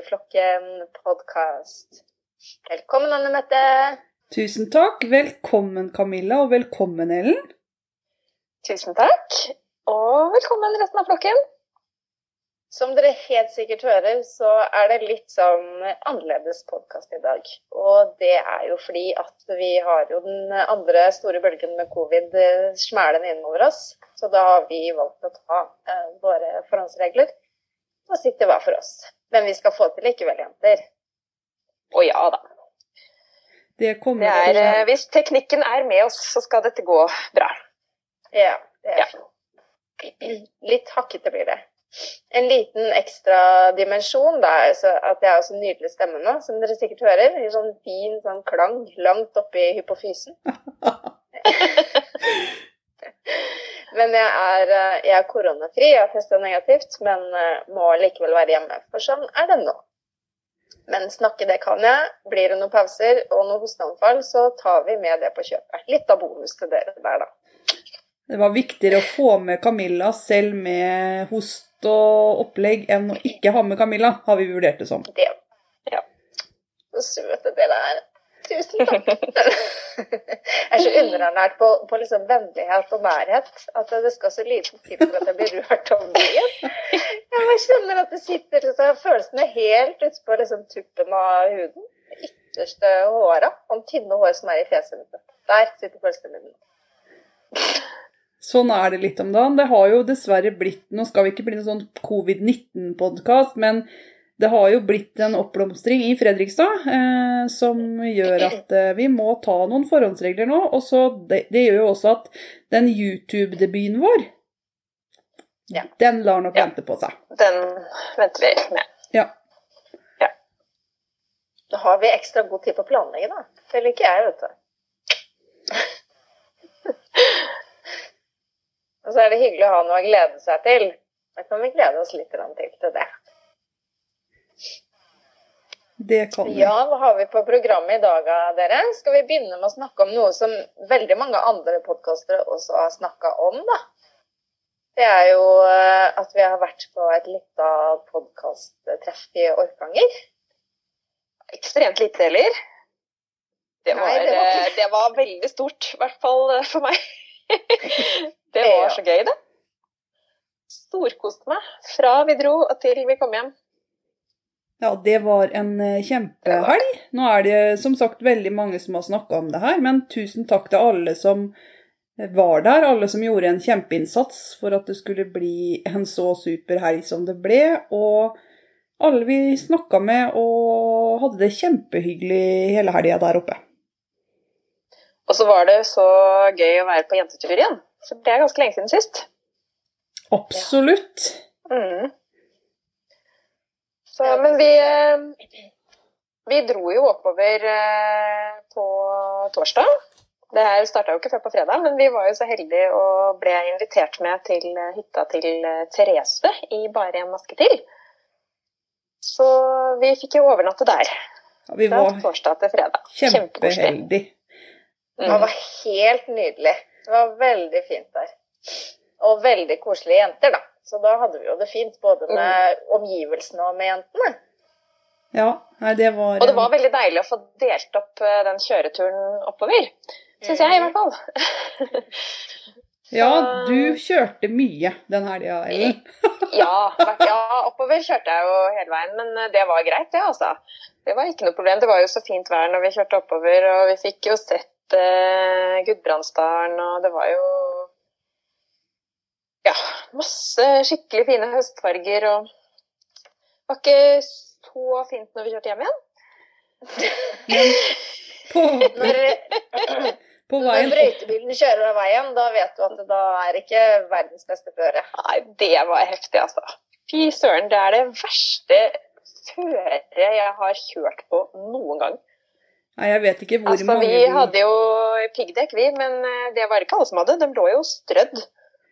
Strikkeflokken podkast. Velkommen, Anne Mette. Tusen takk. Velkommen, Camilla, og velkommen, Ellen. Tusen takk. Og velkommen resten av flokken. Som dere helt sikkert hører, så er det litt sånn annerledes podkast i dag. Og det er jo fordi at vi har jo den andre store bølgen med covid smælende innover oss. Så da har vi valgt å ta eh, våre forhåndsregler og sitte hver for oss. Men vi skal få til likevel, jenter. Å ja da. Det kommer Det er, til eh, hvis teknikken er med oss, så skal dette gå bra. Ja, det er Ja. Litt hakkete blir det. En liten ekstra dimensjon da, er at jeg har så nydelig stemme nå, som dere sikkert hører. I sånn fin sånn klang langt oppi hypofysen. Men jeg er, eh, jeg er koronafri, jeg har testa negativt, men eh, må likevel være hjemme. For sånn er det nå. Men snakke det kan jeg. Blir det noen pauser og noen hosteanfall, så tar vi med det på kjøpet. Litt av bonus til dere der, da. Det var viktigere å få med Camilla selv med host og opplegg enn å ikke ha med Camilla, har vi vurdert det som. Det. Ja. Så søte dere er. Tusen takk. jeg er så underernært på, på liksom vennlighet og nærhet at det skal så liten til for at jeg blir rørt om det. Jeg kjenner at det sitter liksom, følelsene helt utpå liksom, tuppen av huden. Ytterste håra. Om tynne hår som er i fjeset mitt. Der sitter følelsene mine. Sånn er det litt om dagen. Det har jo dessverre blitt Nå skal vi ikke bli noen sånn covid-19-podkast, men det har jo blitt en oppblomstring i Fredrikstad eh, som gjør at eh, vi må ta noen forhåndsregler nå. Og så det, det gjør jo også at den YouTube-debuten vår, Ja. den lar nok Ja. vente på seg. Den venter vi med. Ja. Da har vi ekstra god tid på å planlegge, da. Det ikke jeg, vet du. Og så er det hyggelig å ha noe å glede seg til. Da kan vi glede oss litt til det. Det kan vi. Ja, hva har vi på programmet i dag, da, dere? Skal vi begynne med å snakke om noe som veldig mange andre podkastere også har snakka om, da? Det er jo eh, at vi har vært på et lite podkasttreff i Orkanger. Ekstremt lite, eller? Det var, Nei, det var eh, det var veldig stort, i hvert fall eh, for meg. det var så gøy, det. Storkoste meg fra vi dro og til vi kom hjem. Ja, det var en eh, kjempehelg. Nå er det som sagt veldig mange som har snakka om det her, men tusen takk til alle som var der, alle som gjorde en kjempeinnsats for at det skulle bli en så super helg som det ble. Og alle vi snakka med og hadde det kjempehyggelig hele helga der oppe. Og så var det så gøy å være på jentetur igjen. For det er ganske lenge siden sist. Absolutt. Mm. Så, men vi, eh, vi dro jo oppover eh, på torsdag. Det her starta jo ikke før på fredag, men vi var jo så heldige og ble invitert med til hytta til eh, Therese i Bare en maske til. Så vi fikk jo overnatte der Ja, vi fra var torsdag til fredag. Kjempeheldig. kjempeheldige. Det Mm. var helt nydelig. Det var veldig fint der. Og veldig koselige jenter, da. Så da hadde vi jo det fint både med omgivelsene og med jentene. Ja, nei, det var Og det var veldig deilig å få delt opp eh, den kjøreturen oppover. Syns jeg, i hvert fall. Ja, du kjørte mye den helga, Ellen. Ja, ja, oppover kjørte jeg jo hele veien, men eh, det var greit, det, altså. Det var ikke noe problem. Det var jo så fint vær når vi kjørte oppover, og vi fikk jo sett eh, Gudbrandsdalen, og det var jo Ja, masse skikkelig fine høstfarger, og det var ikke så fint når vi kjørte hjem igjen. På, Når, på veien Når brøytebilen kjører av veien, da vet du at det da er ikke verdens beste føre. Nei, det var heftig, altså. Fy søren, det er det verste føret jeg har kjørt på noen gang. Nei, jeg vet ikke hvor Altså, mange vi hadde jo piggdekk, vi, men eh, det var ikke alle som hadde. De lå jo strødd.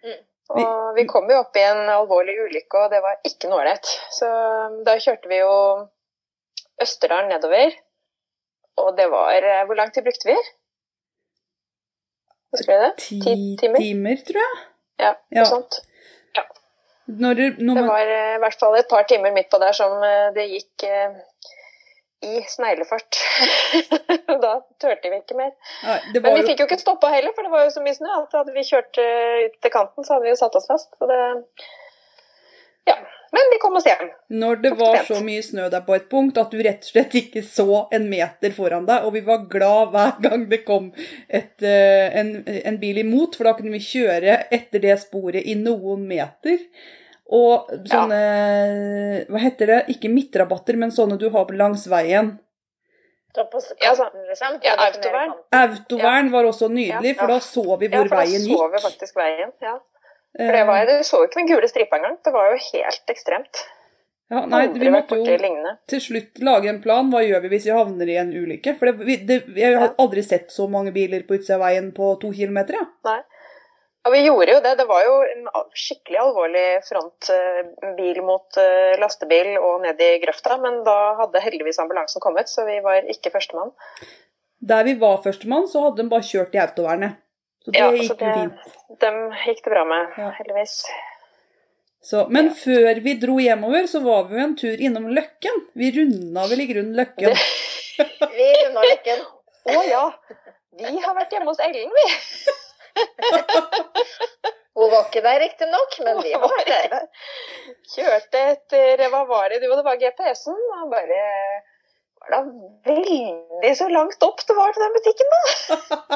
Mm. Og vi kom jo opp i en alvorlig ulykke, og det var ikke noe ålreit. Så um, da kjørte vi jo Østerdalen nedover. Og det var eh, Hvor lang tid brukte vi? Husker du det? ti ti timer? timer, tror jeg. Ja, Ja. sånt. Ja. Når, det- man... Det var eh, i hvert fall et par timer midt på der som eh, det gikk i sneglefart. da turte vi ikke mer. Nei, Men vi fikk jo ikke stoppa heller, for det var jo så mye snø Alt hadde vi kjørt eh, ut til kanten, så hadde vi jo satt oss fast. Så det Ja. Men vi kom oss hjem. når det var så mye snø der på et punkt at du rett og slett ikke så en meter foran deg, og vi var glad hver gang det kom et, eh, en, en bil imot, for da kunne vi kjøre etter det sporet i noen meter. Og sånne Hva heter det? Ikke midtrabatter, men sånne du har langs veien. Ja, liksom. ja, Ta litt autovern. Autovern var også nydelig, for da så vi hvor Ja, hvor for da så vi faktisk veien. Ja. For Eh, det var, du så jo ikke den gule stripa engang. Det var jo helt ekstremt. ja, nei, vi måtte jo til slutt lage en plan. Hva gjør vi hvis vi havner i en ulykke? For det, det, jeg har aldri sett så mange biler på utsida av veien på to kilometer. Ja. Og vi gjorde jo det. Det var jo en skikkelig alvorlig frontbil mot eh, lastebil og ned i grøfta, men da hadde heldigvis ambulansen kommet, så vi var ikke førstemann. Der vi var førstemann, så hadde de bare kjørt i autovernet. Så det Ja, så gikk jo det- fint. Dem gikk det bra med, Ja. heldigvis. Så, men Ja. før vi dro hjemover, så var vi jo en tur innom Løkken. Vi runda vel i grunnen Løkken. Vi runda Løkken. Å ja! Vi har vært hjemme hos Ellen, vi. Hun var ikke der riktignok, men vi var der. Kjørte etter Hva var det? Jo, det var GPS-en. Og bare var da veldig så langt opp det var til den butikken, da.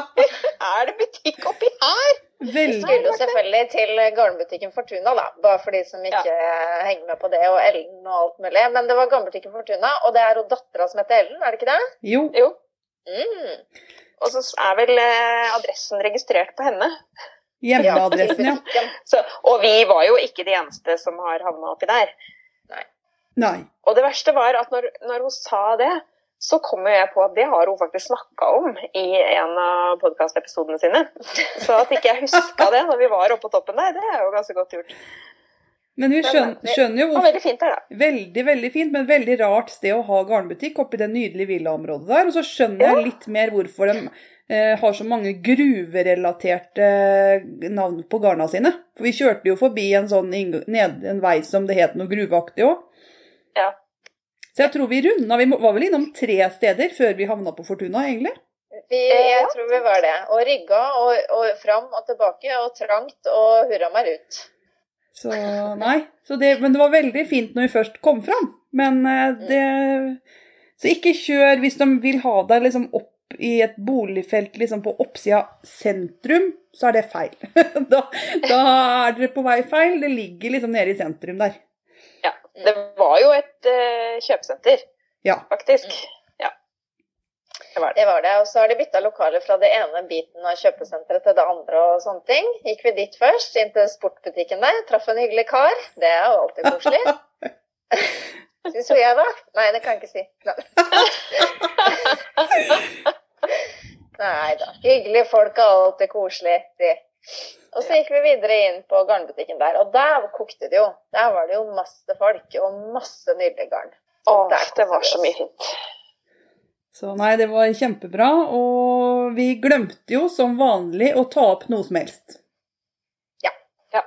er det butikk oppi her? Vi skulle jo selvfølgelig til garnbutikken Fortuna, da. Bare for de som ikke henger med på det, og Ellen og alt mulig. Men det var garnbutikken Fortuna, og det er jo dattera som heter Ellen, er det ikke det? Jo, Jo. Mm. Og så er vel eh, adressen registrert på henne. hjemmeadressen, ja. Så, og vi var jo ikke de eneste som har havna oppi der. Nei. Og det verste var at når, når hun sa det, så kom jo jeg på at det har hun faktisk snakka om i en av podkastepisodene sine. Så at ikke jeg huska det når vi var oppe på toppen der, det er jo ganske godt gjort. Men vi skjønner, skjønner jo hvorfor veldig fint her, da. Veldig, veldig fint, men veldig rart sted å ha garnbutikk oppi det nydelige villaområdet der. Og så skjønner jeg litt mer hvorfor de eh, har så mange gruverelaterte navn på garna sine. For vi kjørte jo forbi en sånn ned, en vei som det het noe gruveaktig òg. Ja. Så jeg tror vi runda Vi var vel innom tre steder før vi havna på Fortuna, egentlig. Vi, jeg tror vi var det. Og rygga og, og fram og tilbake, og trangt og hurra meg ut. Så nei. Så det, men det var veldig fint når vi først kom fram. Men eh, det Så ikke kjør hvis de vil ha deg liksom opp i et boligfelt liksom på oppsida sentrum, så er det feil. da, da er dere på vei feil. Det ligger liksom nede i sentrum der. Ja. Det var jo et uh, kjøpesenter, Ja. faktisk. Det var det. Det var det. Og så har de bytta lokaler fra det ene biten av kjøpesenteret til det andre og sånne ting. Gikk vi dit først, inn til sportbutikken der. Traff en hyggelig kar. Det er jo alltid koselig. Syns jo jeg, da. Nei, det kan jeg ikke si. Nei da. Hyggelige folk er alltid koselig. De. Og så gikk vi videre inn på garnbutikken der, og der kokte det jo. Der var det jo masse folk og masse nydelig garn. Åh, det var så mye fint. Så nei, det var kjempebra. Og vi glemte jo som vanlig å ta opp noe som helst. Ja. Ja.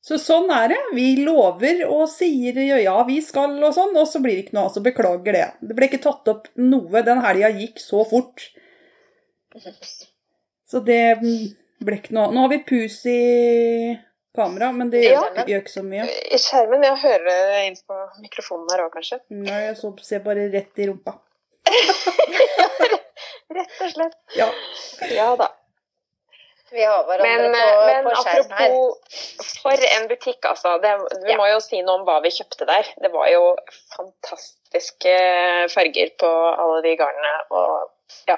Så sånn er det. Vi lover og sier ja, ja, vi skal og sånn, og så blir det ikke noe av. Så beklager det. Det ble ikke tatt opp noe. Den helga gikk så fort. Så det ble ikke noe Nå har vi pus i kamera, men det gjør, Ja. gjør ikke så mye. I skjermen Jeg hører det inn på mikrofonen her òg, kanskje. Nei, jeg så ser bare rett i rumpa. Rett og slett. Ja. Ja da. Vi har hverandre Men, på, eh, men på skjermen her. apropos For en butikk, altså. Det, vi Ja. må jo si noe om hva vi kjøpte der. Det var jo fantastiske farger på alle de garnene. Og ja.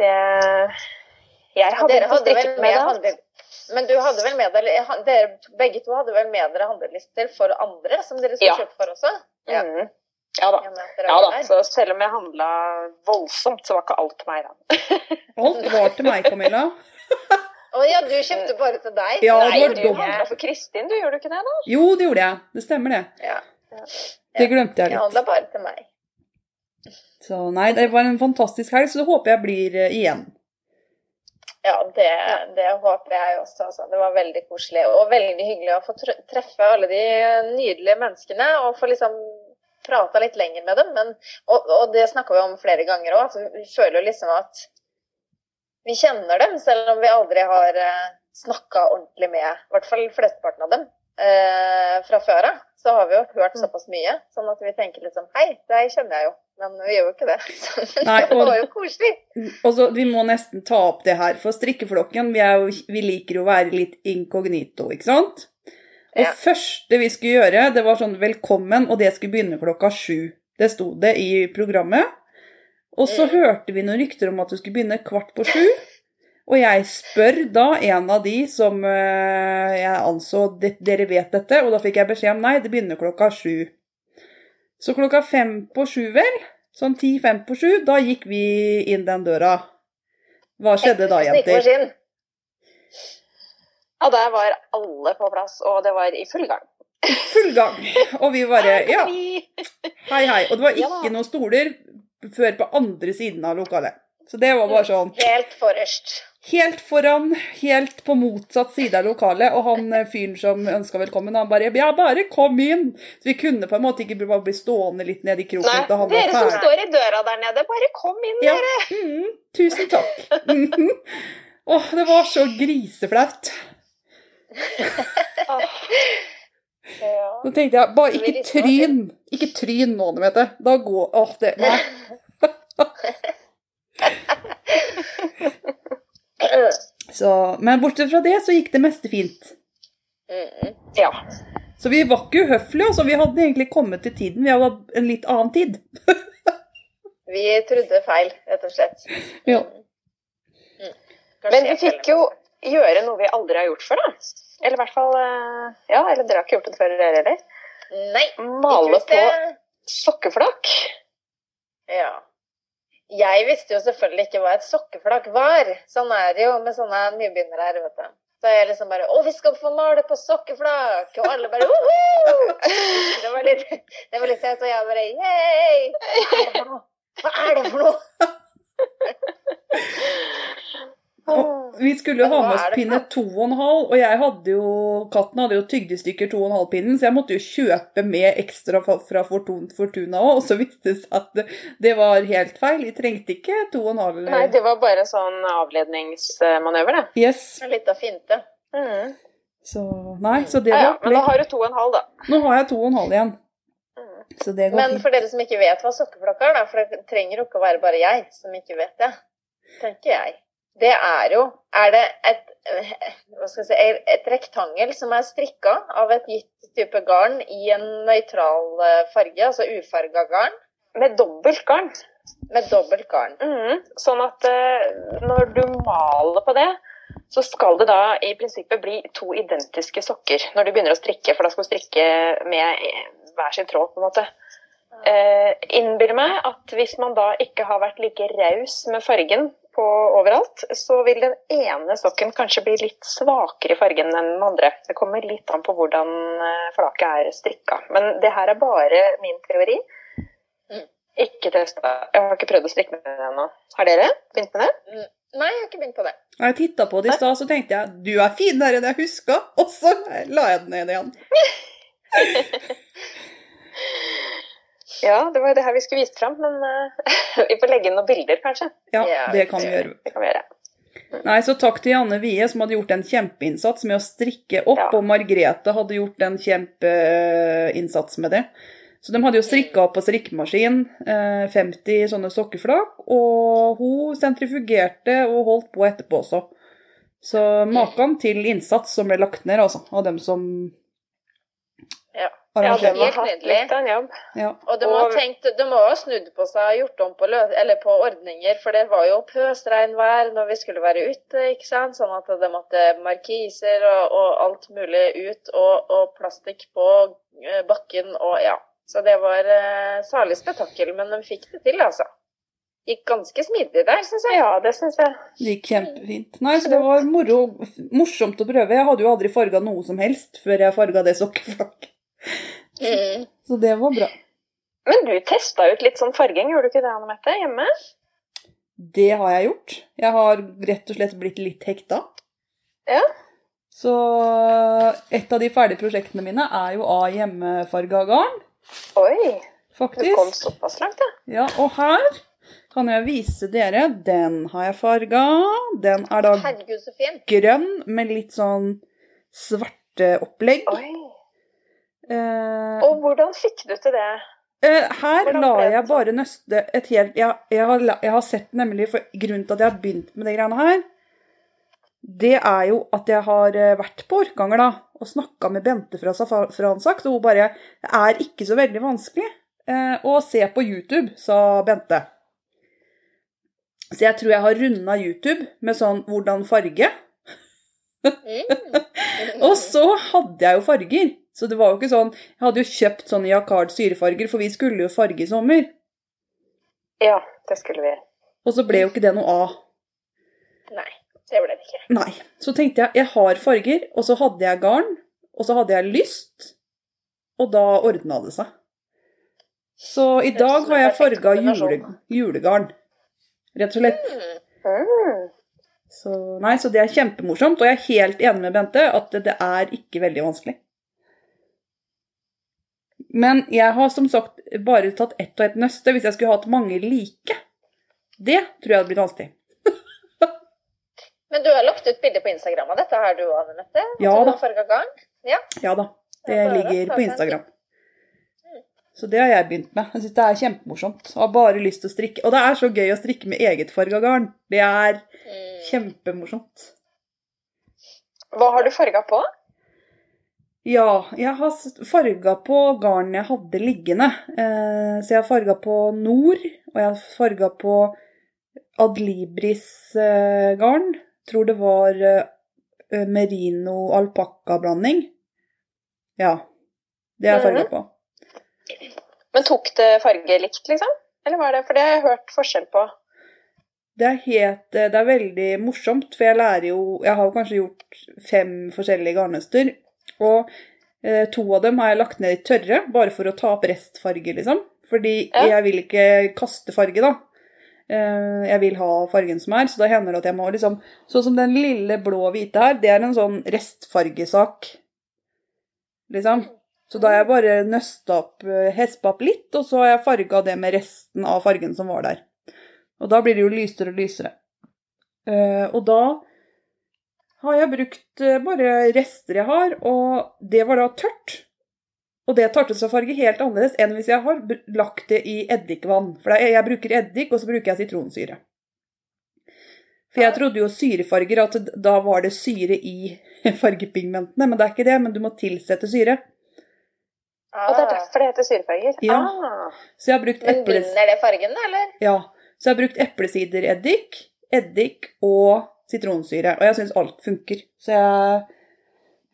Det Jeg hadde Dere ikke hadde vel med handel... Men du hadde vel med dere, dere begge to hadde vel med dere handlelister for andre som dere skulle Ja. kjøpe for også? Ja. Mm. Ja da. Ja da, så selv om jeg handla voldsomt, så var ikke alt meg, da. Alt var til meg, Camilla. Å ja, du kjøpte bare til deg? Ja, Nei, du handla for Kristin, du gjorde du ikke det? da? Jo, det gjorde jeg. Det stemmer, det. Ja. Det glemte jeg Jeg litt. handla bare til meg. Så nei, det var en fantastisk helg, så det håper jeg blir eh, igjen. Ja, det, det håper jeg også. Altså. Det var veldig koselig og veldig hyggelig å få treffe alle de nydelige menneskene og få liksom prata litt lenger med dem. Men, og, og det snakka vi om flere ganger òg. Altså, vi føler liksom at vi kjenner dem, selv om vi aldri har uh, snakka ordentlig med i hvert fall flesteparten av dem eh, fra før av. Så har vi jo hørt såpass mye, sånn at vi tenker liksom Hei, deg kjenner jeg jo. Men vi gjør jo ikke det. Så Nei, det var jo koselig. Og så, Vi må nesten ta opp det her, for strikkeflokken vi, jo, vi liker jo å være litt inkognito, ikke sant? Og Ja. første vi skulle gjøre, det var sånn 'velkommen', og det skulle begynne klokka sju. Det sto det i programmet. Og så Mm. hørte vi noen rykter om at du skulle begynne kvart på sju. Og jeg spør da en av de som eh, jeg anså "Det- dere vet dette, og da fikk jeg beskjed om nei, det begynner klokka sju. Så klokka fem på sju, vel, sånn ti-fem på sju, da gikk vi inn den døra. Hva skjedde da, jenter? Ja, der var alle på plass, og det var i full gang. Full gang. Og vi bare Ja, hei, hei. Og det var ikke noen stoler før på andre siden av lokalet. Så det var bare sånn Helt forrest. Helt foran, helt på motsatt side av lokalet, og han eh, fyren som ønska velkommen, han bare Ja, bare kom inn! Så vi kunne på en måte ikke bare bli stående litt nede i kroken Nei, til han var dere som står i døra der nede, bare kom inn, Ja. dere! Mm, tusen takk. Mhm. Åh, det var så griseflaut. Nå Ja. Tenkte jeg, bare ikke tryn. Ikke tryn nå, du. Da går Åh, det Nei. Så, men bortsett fra det, så gikk det meste fint. Mm. ja. Så vi var ikke uhøflige, altså. Vi hadde egentlig kommet til tiden. Vi hadde en litt annen tid. Vi trodde feil, rett og slett. Ja. Mm. Men vi fikk jo gjøre noe vi aldri har gjort før, da. Eller i hvert fall eh, Ja, eller dere har ikke gjort det før, dere heller. Nei. Male på sokkeflak. Ja. Jeg visste jo selvfølgelig ikke hva et sokkeflak var. Sånn er det jo med sånne nybegynnere her, vet du. Så jeg liksom bare Å, vi skal få male på sokkeflak! Og alle bare Woho! Det var litt, det var litt teit, og jeg bare Yay! Hva er det for noe? Hva er det for noe? Og vi skulle jo ha med oss pinne for to og en halv, og jeg hadde jo Katten hadde jo tygd i stykker to og en halv pinnen, så jeg måtte jo kjøpe med ekstra fra Fortuna òg, og så viste det seg at det, var helt feil. Vi trengte ikke to og en halv. Nei, det var bare sånn avledningsmanøver, det. Yes. Litt av finte. Mm. Så nei, så det Ja, ja, men da har du to og en halv, da. Nå har jeg to og en halv igjen. Mm. Så det går Men fint. for dere som ikke vet hva sokkeflokk er, da, for det trenger jo ikke å være bare jeg som ikke vet det, tenker jeg. Det er jo Er det et, si, et rektangel som er strikka av et gitt type garn i en nøytral eh, farge, altså ufarga garn, Med dobbelt garn. med dobbelt garn? Mm. Sånn at uh, når du maler på det, så skal det da i prinsippet bli to identiske sokker når du begynner å strikke, for da skal du strikke med eh, hver sin tråd, på en måte. Uh, innbiller meg at hvis man da ikke har vært like raus med fargen på overalt, så vil den ene sokken kanskje bli litt svakere i fargen enn den andre. Det kommer litt an på hvordan eh, flaket er strikka. Men det her er bare min teori. Mm. Ikke testa. Jeg har ikke prøvd å strikke med det ennå. Har dere begynt med det? Nei, jeg har ikke begynt på det. Jeg titta på det i stad, så tenkte jeg du er finere enn jeg huska, og så la jeg den ned igjen. Ja, det var jo det her vi skulle vist fram, men uh, vi får legge inn noen bilder, kanskje. Ja, det kan vi gjøre. Det kan vi gjøre. Nei, så takk til Janne Wie, som hadde gjort en kjempeinnsats med å strikke opp, Ja. og Margrethe hadde gjort en kjempeinnsats med det. Så de hadde jo strikka opp på strikkemaskin, eh, 50 sånne sokkeflak, og hun sentrifugerte og holdt på etterpå også. Så maken til innsats som ble lagt ned, altså, av dem som Ja. Ja, den har hatt litt av en jobb. Ja. Og de har, Og- tenkt, de må ha snudd på seg og gjort om på, lø eller på ordninger, for det var jo pøsregnvær når vi skulle være ute, ikke sant? sånn at det måtte markiser og, og alt mulig ut, og, og plastikk på eh, bakken og ja. Så det var eh, salig spetakkel, men de fikk det til, altså. Gikk ganske smidig der, syns jeg. Ja, det syns jeg. Det gikk kjempefint. Nei, så det var moro, morsomt å prøve. Jeg hadde jo aldri farga noe som helst før jeg farga det sokkeflakket. Mm. Så det var bra. Men du testa ut litt sånn farging, gjorde du ikke det, Anne Mette, hjemme? Det har jeg gjort. Jeg har rett og slett blitt litt hekta. Ja. Så et av de ferdige prosjektene mine er jo av hjemmefarga garn, Oi, Faktisk. du kom såpass langt, ja. Ja, og her kan jeg vise dere. Den har jeg farga. Den er da Herregud, grønn med litt sånn svarte opplegg. Oi. Eh, Og hvordan fikk du til det? Eh, her Hvordan la jeg bare nøste et helt jeg, jeg, har, jeg har sett nemlig for Grunnen til at jeg har begynt med de greiene her, det er jo at jeg har eh, vært på Orkanger da, og snakka med Bente fra Safransak, så hun bare Det er ikke så veldig vanskelig eh, å se på YouTube, sa Bente. Så jeg tror jeg har runda YouTube med sånn 'hvordan farge'. Mm. Og så hadde jeg jo farger. Så det var jo ikke sånn Jeg hadde jo kjøpt sånne Jacquard syrefarger, for vi skulle jo farge i sommer. Ja, det skulle vi. Og så ble jo ikke det noe av. Nei, det ble det ikke. Nei. Så tenkte jeg jeg har farger, og så hadde jeg garn, og så hadde jeg lyst, og da ordna det seg. Så i dag har jeg farga jule, julegarn. Rett og slett. Mm. Så, nei, så det er kjempemorsomt, og jeg er helt enig med Bente at det, det er ikke veldig vanskelig. Men jeg har som sagt bare tatt ett og ett nøste hvis jeg skulle hatt mange like. Det tror jeg hadde blitt vanskelig. Men du har lagt ut bilde på Instagram av dette har du òg, Anette? Ja da. Ja. Ja da, det ligger på Instagram. Mm. Så det har jeg begynt med. Jeg syns det er kjempemorsomt. Jeg har bare lyst til å strikke. Og det er så gøy å strikke med eget farga garn. Det er Mm. kjempemorsomt. Hva har du farga på? Ja, jeg har farga på garn jeg hadde liggende. Eh, så jeg har farga på Nord, og jeg har farga på Adlibris-garn. Tror det var eh, merino-alpakka-blanding. Ja. Det har jeg farga Mhm. på. Men tok det farge likt, liksom? Eller var det For det har jeg hørt forskjell på. Det er, helt, det er veldig morsomt, for jeg lærer jo Jeg har jo kanskje gjort fem forskjellige garnnøster. Og eh, to av dem har jeg lagt ned i tørre, bare for å ta opp restfarge, liksom. Fordi Ja. jeg vil ikke kaste farge, da. Eh, jeg vil ha fargen som er, så da hender det at jeg må liksom Sånn som den lille blå hvite her, det er en sånn restfargesak, liksom. Så da har jeg bare nøsta opp, eh, hespa opp litt, og så har jeg farga det med resten av fargen som var der. Og da blir det jo lysere og lysere. Eh, og da har jeg brukt eh, bare rester jeg har, og det var da tørt. Og det tar til seg farge helt annerledes enn hvis jeg har lagt det i eddikvann. For jeg bruker eddik, og så bruker jeg sitronsyre. For jeg trodde jo syrefarger at da var det syre i fargepigmentene, men det er ikke det. Men du må tilsette syre. Og det er derfor det heter syrefarger? Ja. Ah. Så jeg har brukt Men binder det fargen, da, eller? Ja, så jeg har brukt eplesidereddik, eddik og sitronsyre. Og jeg syns alt funker. Så jeg,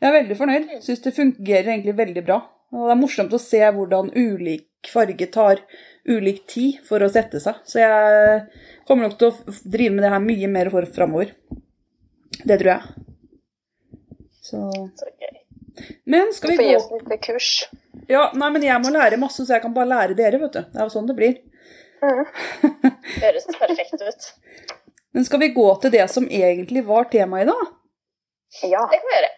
jeg er veldig fornøyd. Syns det fungerer egentlig veldig bra. Og det er morsomt å se hvordan ulik farge tar ulik tid for å sette seg. Så jeg kommer nok til å drive med det her mye mer for framover. Det tror jeg. Så Så gøy. Men skal Du vi får gi oss litt kurs. Ja, nei, men jeg må lære masse, så jeg kan bare lære dere, vet du. Det er jo sånn det blir. Det Høres perfekt ut. Men skal vi gå til det som egentlig var temaet i dag? Ja. Det kan vi gjøre.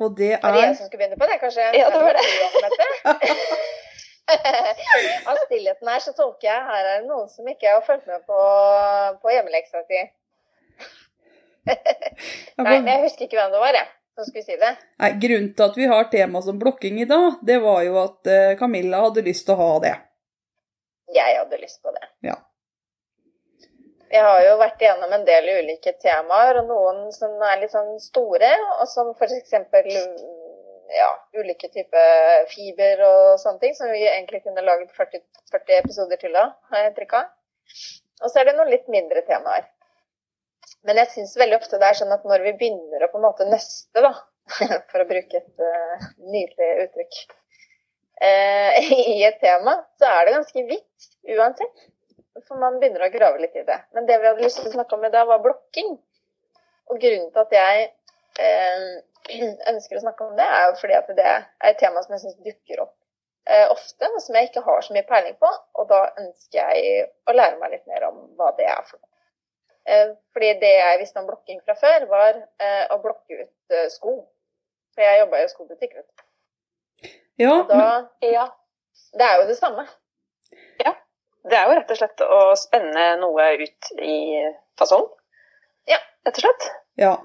Og det Var det jeg er som skulle begynne på det, kanskje? Ja, det var det. det. Av stillheten her så tolker jeg her er det noen som ikke har fulgt med på, på hjemmeleksa si. Nei, jeg husker ikke hvem det var, jeg, som skulle si det. Nei, Grunnen til at vi har tema som blokking i dag, det var jo at eh, Camilla hadde lyst til å ha det. Jeg hadde lyst på det. Ja. Jeg har jo vært igjennom en del ulike temaer, og noen som er litt sånn store, og som f.eks. Ja, ulike typer fiber og sånne ting, som vi egentlig kunne laget 40, 40 episoder til av, har jeg inntrykk av. Og så er det noen litt mindre temaer. Men jeg syns veldig ofte det er sånn at når vi begynner å på en måte nøste, da, for å bruke et uh, nydelig uttrykk, uh, i et tema, så er det ganske vidt uansett. For man begynner å grave litt i det. Men det vi hadde lyst til å snakke om i dag, var blokking. Og grunnen til at jeg uh, ønsker å snakke om det, er jo fordi at det er et tema som jeg syns dukker opp ofte, men som jeg ikke har så mye peiling på. Og da ønsker jeg å lære meg litt mer om hva det er for noe. Eh, fordi det jeg visste om blokking fra før, var eh, å blokke ut eh, sko. For jeg jobba i skobutikk. vet du. Ja, da, men, Ja. det er jo det samme. Ja. Det er jo rett og slett å spenne noe ut i fasong. Ja. Rett og slett. ja.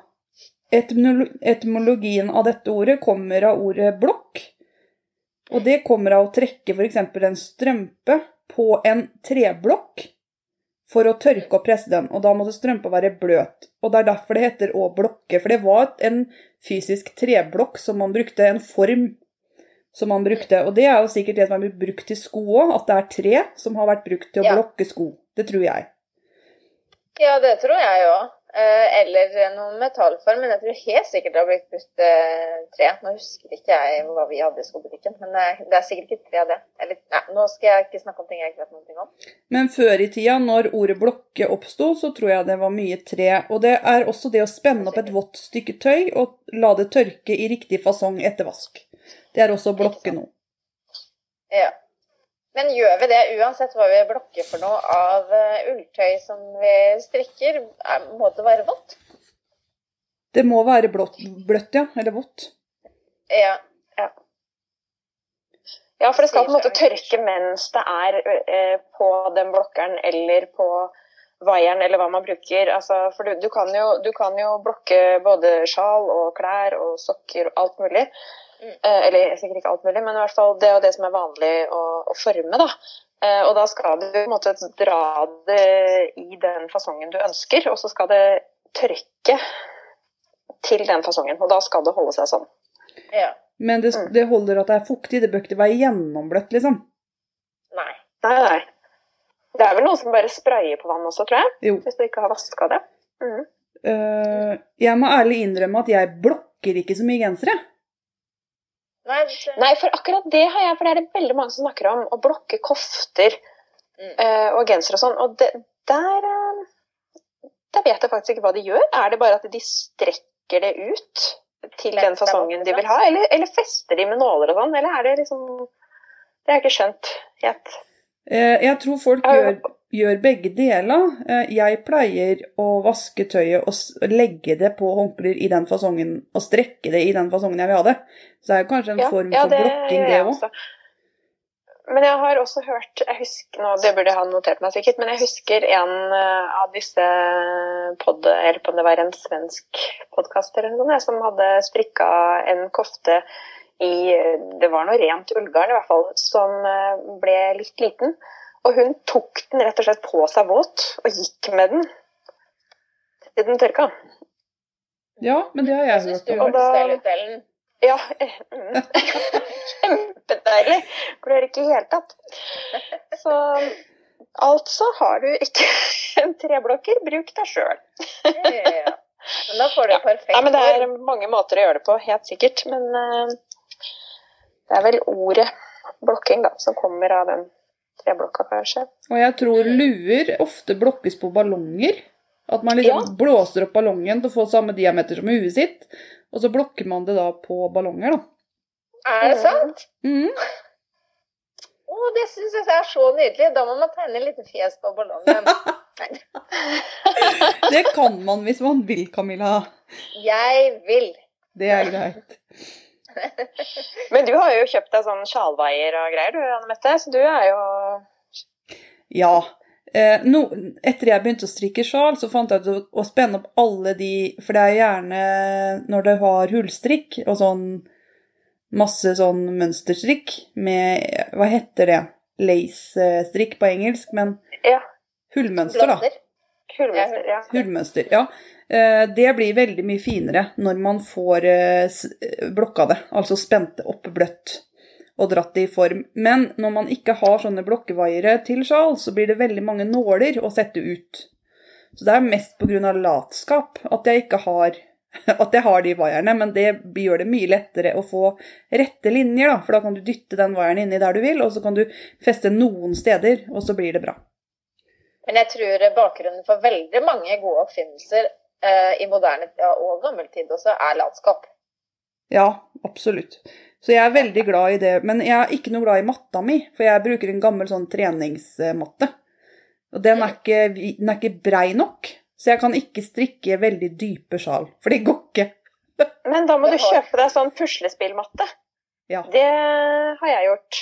Etymologien av dette ordet kommer av ordet blokk. Og det kommer av å trekke f.eks. en strømpe på en treblokk for å tørke og presse den. Og da måtte strømpa være bløt. Og det er derfor det heter å blokke. For det var en fysisk treblokk som man brukte, en form som man brukte. Og det er jo sikkert det som er blitt brukt til sko òg, at det er tre som har vært brukt til å Ja. blokke sko. Det tror jeg. Ja, det tror jeg òg. Eller noen metallform. Men jeg tror helt sikkert det har blitt brukt eh, tre. Nå husker ikke jeg hva vi hadde i skobutikken, men eh, det er sikkert ikke tre, det. Eller, nei, nå skal jeg ikke snakke om ting jeg ikke vet noe om. Men før i tida, når ordet blokke oppsto, så tror jeg det var mye tre. Og det er også det å spenne opp et vått stykke tøy og la det tørke i riktig fasong etter vask. Det er også blokke nå. Ja. Men gjør vi det uansett hva vi blokker for noe av eh, ulltøy som vi strikker? Er, må det være vått? Det må være blått, bløtt, ja. Eller vått. Ja. Ja, for det skal på en måte tørke mens det er eh, på den blokkeren eller på vaieren eller hva man bruker. Altså, for du, du, kan jo, du kan jo blokke både sjal og klær og sokker og alt mulig. Mm. Eh, eller sikkert ikke alt mulig, men i hvert fall det er jo det som er vanlig å, å forme. da. Eh, og da skal du på en måte dra det i den fasongen du ønsker, og så skal det tørke til den fasongen. Og da skal det holde seg sånn. ja. Men det, Mm. det holder at det er fuktig. Det bør ikke være gjennombløtt, liksom. Nei. Nei, nei. Det er vel noen som bare sprayer på vann også, tror jeg. Jo. Hvis du ikke har vaska det. Mm. Uh, jeg må ærlig innrømme at jeg blokker ikke så mye gensere. Nei, det, Nei, for akkurat det har jeg, for det er det veldig mange som snakker om. Å blokke kofter Mm. eh, og gensere og sånn. Og det, der, eh, der vet jeg faktisk ikke hva de gjør. Er det bare at de strekker det ut til den fasongen de vil ha? Eller, eller fester de med nåler og sånn? Eller er det liksom Det har jeg ikke skjønt helt. Eh, jeg tror folk gjør, gjør begge deler. Eh, jeg pleier å vaske tøyet og legge det på håndklær i den fasongen, og strekke det i den fasongen jeg vil ha det. Så det er jo kanskje en Ja, form ja, for det blokking, det òg. Men jeg har også hørt jeg husker, nå, Det burde jeg ha notert meg sikkert, men jeg husker en eh, av disse pod... Eller om det var en svensk eller noe, som hadde strikka en kofte i Det var noe rent ullgarn i hvert fall, som eh, ble litt liten. Og hun tok den rett og slett på seg våt og gikk med den til den tørka. Ja, men det har jeg hørt. Og da-. Ja. mm. Kjempedeilig. Klør ikke i det hele tatt. Så altså har du ikke en treblokker, bruk deg sjøl. Ja. Men da får du Ja. perfekt Ja, men det er mange måter å gjøre det på, helt sikkert. Men eh, det er vel ordet blokking da, som kommer av den treblokka, kanskje. Og jeg tror luer ofte blokkes på ballonger. At man liksom Ja. blåser opp ballongen til å få samme diameter som huet sitt, og så blokker man det da på ballonger, da. Er det sant? Mhm. Å, det syns jeg er så nydelig. Da må man tegne litt fjes på ballongen. Det kan man hvis man vil, Camilla. jeg vil. Det er greit. Men du har jo kjøpt deg sånn sjalvaier og greier, du Anne Mette. Så du er jo Ja. Eh, no, etter jeg begynte å strikke sjal, så fant jeg ut å, å spenne opp alle de For det er gjerne når det har hullstrikk og sånn masse sånn mønsterstrikk med Hva heter det? Lace-strikk på engelsk, men Ja. hullmønster, da. Hullmønster, Ja. Hullmønster, ja. Eh, Det blir veldig mye finere når man får eh, blokka det, altså spent opp bløtt og dratt det i form. Men når man ikke har sånne blokkevaiere til sjal, så blir det veldig mange nåler å sette ut. Så det er mest pga. latskap at jeg ikke har at jeg har de vaierne, men det gjør det mye lettere å få rette linjer, da. For da kan du dytte den vaieren inni der du vil, og så kan du feste noen steder, og så blir det bra. Men jeg tror bakgrunnen for veldig mange gode oppfinnelser eh, i moderne tid og gammel tid også er latskap. Ja, absolutt. Så jeg er veldig glad i det. Men jeg er ikke noe glad i matta mi, for jeg bruker en gammel sånn treningsmatte. Og den er ikke, den er ikke brei nok, så jeg kan ikke strikke veldig dype sjal. For det går ikke. Men da må du kjøpe deg sånn puslespillmatte. Ja. Det har jeg gjort.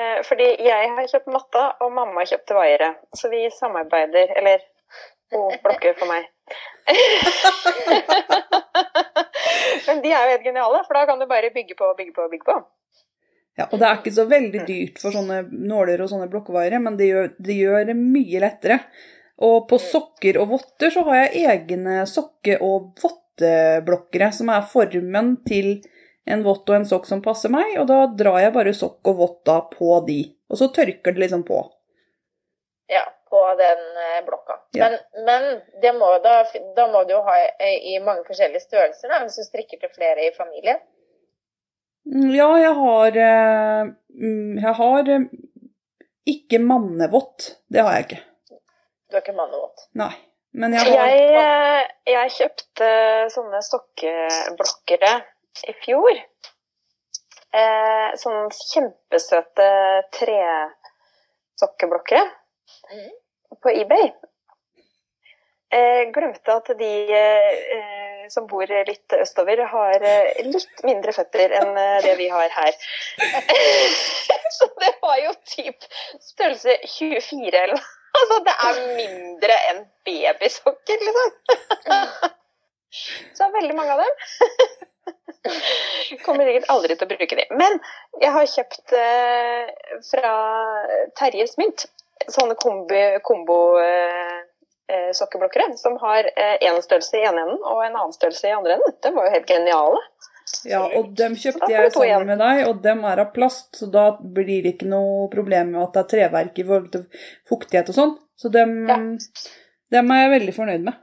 Eh, fordi jeg har kjøpt matta, og mamma har kjøpt vaiere. Så vi samarbeider, eller hun blokker for meg. Men de er jo helt geniale, for da kan du bare bygge på og bygge på og bygge på. Ja, og det er ikke så veldig dyrt for sånne nåler og sånne blokkvaiere, men det gjør, det gjør det mye lettere. Og på sokker og votter så har jeg egne sokke- og votteblokkere, som er formen til en vott og en sokk som passer meg, og da drar jeg bare sokk og votta på de. Og så tørker det liksom på. Ja, på den eh, blokka. Ja. Men, men det må, da, da må du jo ha i i mange forskjellige størrelser, da, hvis du strikker til flere i familien. Mm, Ja, jeg har eh, mm, Jeg har eh, ikke mannevått. Det har jeg ikke. Du har ikke mannevått? Nei. Men jeg har Jeg, eh, jeg kjøpte sånne sokkeblokkere i fjor. Eh, sånne kjempesøte tresokkeblokkere Mhm. På eBay. Eh, glemte at de eh, som bor litt østover, har eh, litt mindre føtter enn eh, det vi har her. Så det var jo typ størrelse 24 eller noe. Altså, det er mindre enn babysokker, liksom. Så veldig mange av dem. Kommer sikkert aldri til å bruke de. Men jeg har kjøpt eh, fra Terjes Mynt sånne kombi- kombo-sokkeblokkere som har én størrelse i ene enden og en annen størrelse i andre enden. Det var jo helt geniale. Ja, og dem kjøpte jeg sammen med deg, og dem er av plast, så da blir det ikke noe problem med at det er treverk i forhold til fuktighet og sånn. Så dem, Ja. dem er jeg veldig fornøyd med.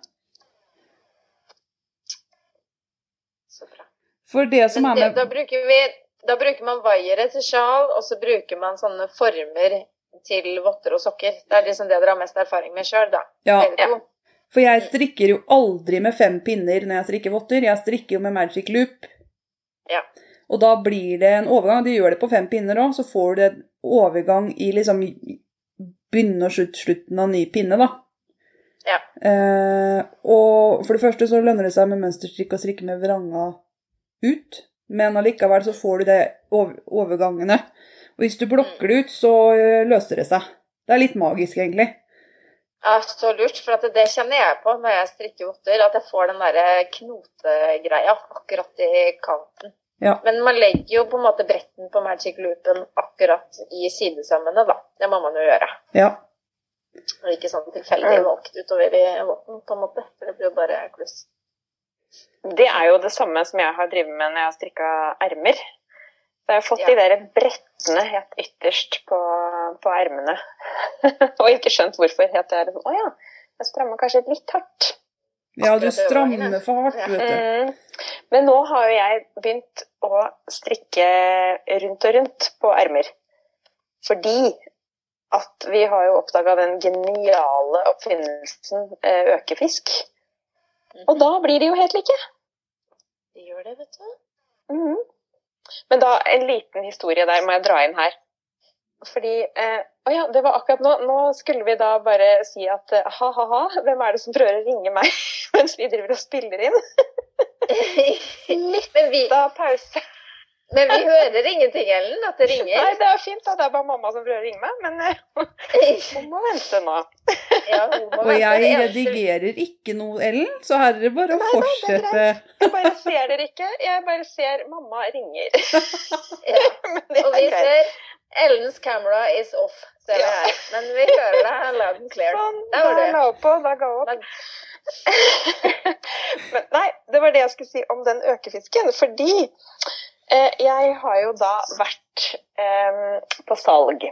Så bra. For det som er med da, bruker vi, da bruker man vaiere til sjal, og så bruker man sånne former til votter og sokker. Det er liksom det dere har mest erfaring med sjøl, da. Ja, for jeg strikker jo aldri med fem pinner når jeg strikker votter. Jeg strikker jo med magic loop. Ja. Og da blir det en overgang. De gjør det på fem pinner òg, så får du en overgang i liksom begynne og slutt, slutten av ny pinne, da. Ja. Eh, og for det første så lønner det seg med mønsterstrikk å strikke med vranga ut, men allikevel så får du det over, overgangene. Og hvis du blokker det ut, så eh, løser det seg. Det er litt magisk, egentlig. Ja, så lurt, for at det kjenner jeg på når jeg strikker votter, at jeg får den der knotegreia akkurat i kanten. Ja. Men man legger jo på en måte bretten på magic loopen akkurat i sidesømmene, da. Det må man jo gjøre. Ja. Og ikke sånn tilfeldig valgt utover i votten, på en måte. For det blir jo bare kluss. Det er jo det samme som jeg har drevet med når jeg har strikka ermer. Så jeg har fått Ja. de der brettene helt ytterst på, på ermene. og ikke skjønt hvorfor. Helt det er sånn, Å ja, jeg strammer kanskje litt hardt. ja, du strammer for hardt, vet du. Mm. Men nå har jo jeg begynt å strikke rundt og rundt på ermer. Fordi at vi har jo oppdaga den geniale oppfinnelsen eh, økefisk. Og da blir de jo helt like. De gjør det, vet du. Mhm. Men da, en liten historie der må jeg dra inn her. Fordi eh, Å ja, det var akkurat nå. Nå skulle vi da bare si at eh, ha-ha-ha, hvem er det som prøver å ringe meg mens vi driver og spiller inn? Midt Da pause. Men vi hører ingenting, Ellen, at det ringer? Nei, det er fint. da. Det er bare mamma som prøver å ringe meg. Men eh, hun må vente nå. Ja, må Og jeg redigerer ikke noe, Ellen, så her er det bare å Nei da, det fortsette. Jeg bare ser dere ikke. Jeg bare ser mamma ringer. Ja. Og vi ser Ellens camera is off, ser vi Ja. her. Men vi hører deg loud and clear. Sånn, Der var det. la hun på, da ga hun opp. Men nei, det var det jeg skulle si om den økefisken. Fordi jeg har jo da vært eh, på salg.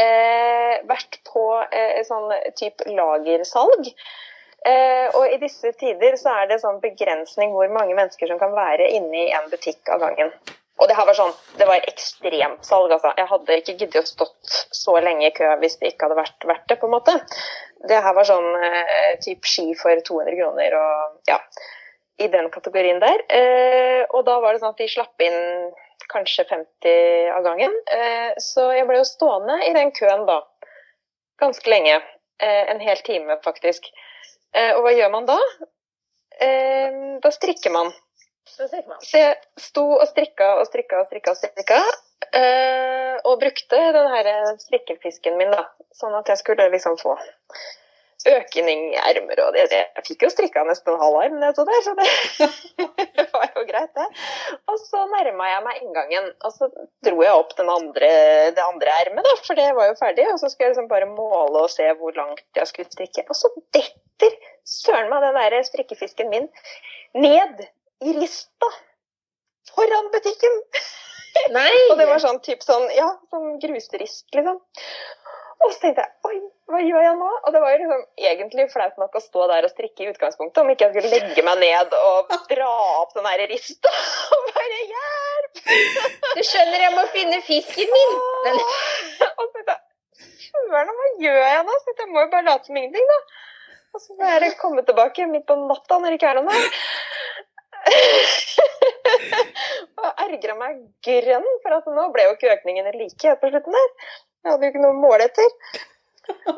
Eh, vært på eh, sånn type lagersalg. Eh, og i disse tider så er det sånn begrensning hvor mange mennesker som kan være inne i en butikk av gangen. Og det her var sånn, det var ekstremt salg, altså. Jeg hadde ikke giddet å stått så lenge i kø hvis det ikke hadde vært verdt det, på en måte. Det her var sånn eh, type ski for 200 kroner og ja. I den kategorien der. Eh, og da var det sånn at de slapp inn kanskje 50 av gangen. Eh, så jeg ble jo stående i den køen da ganske lenge. Eh, en hel time, faktisk. Eh, og hva gjør man da? Eh, da strikker man. Så jeg sto og strikka og strikka og strikka og strikka. eh, og brukte den her strikkefisken min, da. Sånn at jeg skulle liksom få økning i ermer og det, det. Jeg fikk jo strikka nesten en halv arm ned der, så det var jo greit, det. Og så nærma jeg meg inngangen, og så dro jeg opp den andre, det andre ermet, da, for det var jo ferdig. Og så skulle jeg liksom bare måle og se hvor langt jeg skulle strikke. Og så detter søren meg den der strikkefisken min ned i rista foran butikken. Nei! Og det var sånn typ sånn, ja, sånn gruserist, liksom. Og så tenkte jeg oi, hva gjør jeg nå? Og det var jo liksom egentlig flaut nok å stå der og strikke i utgangspunktet, om ikke jeg skulle legge meg ned og dra opp den derre rista og bare hjelp! Du skjønner, jeg må finne fisken min! Men, Og så tenkte jeg søren, hva gjør jeg nå? Så jeg, jeg må jo bare late som ingenting, da. Og så må jeg komme tilbake midt på natta når det ikke er noen der. og ergra meg grønn, for altså, nå ble jo ikke økningene like helt på slutten der. Jeg hadde jo ikke noe å måle etter.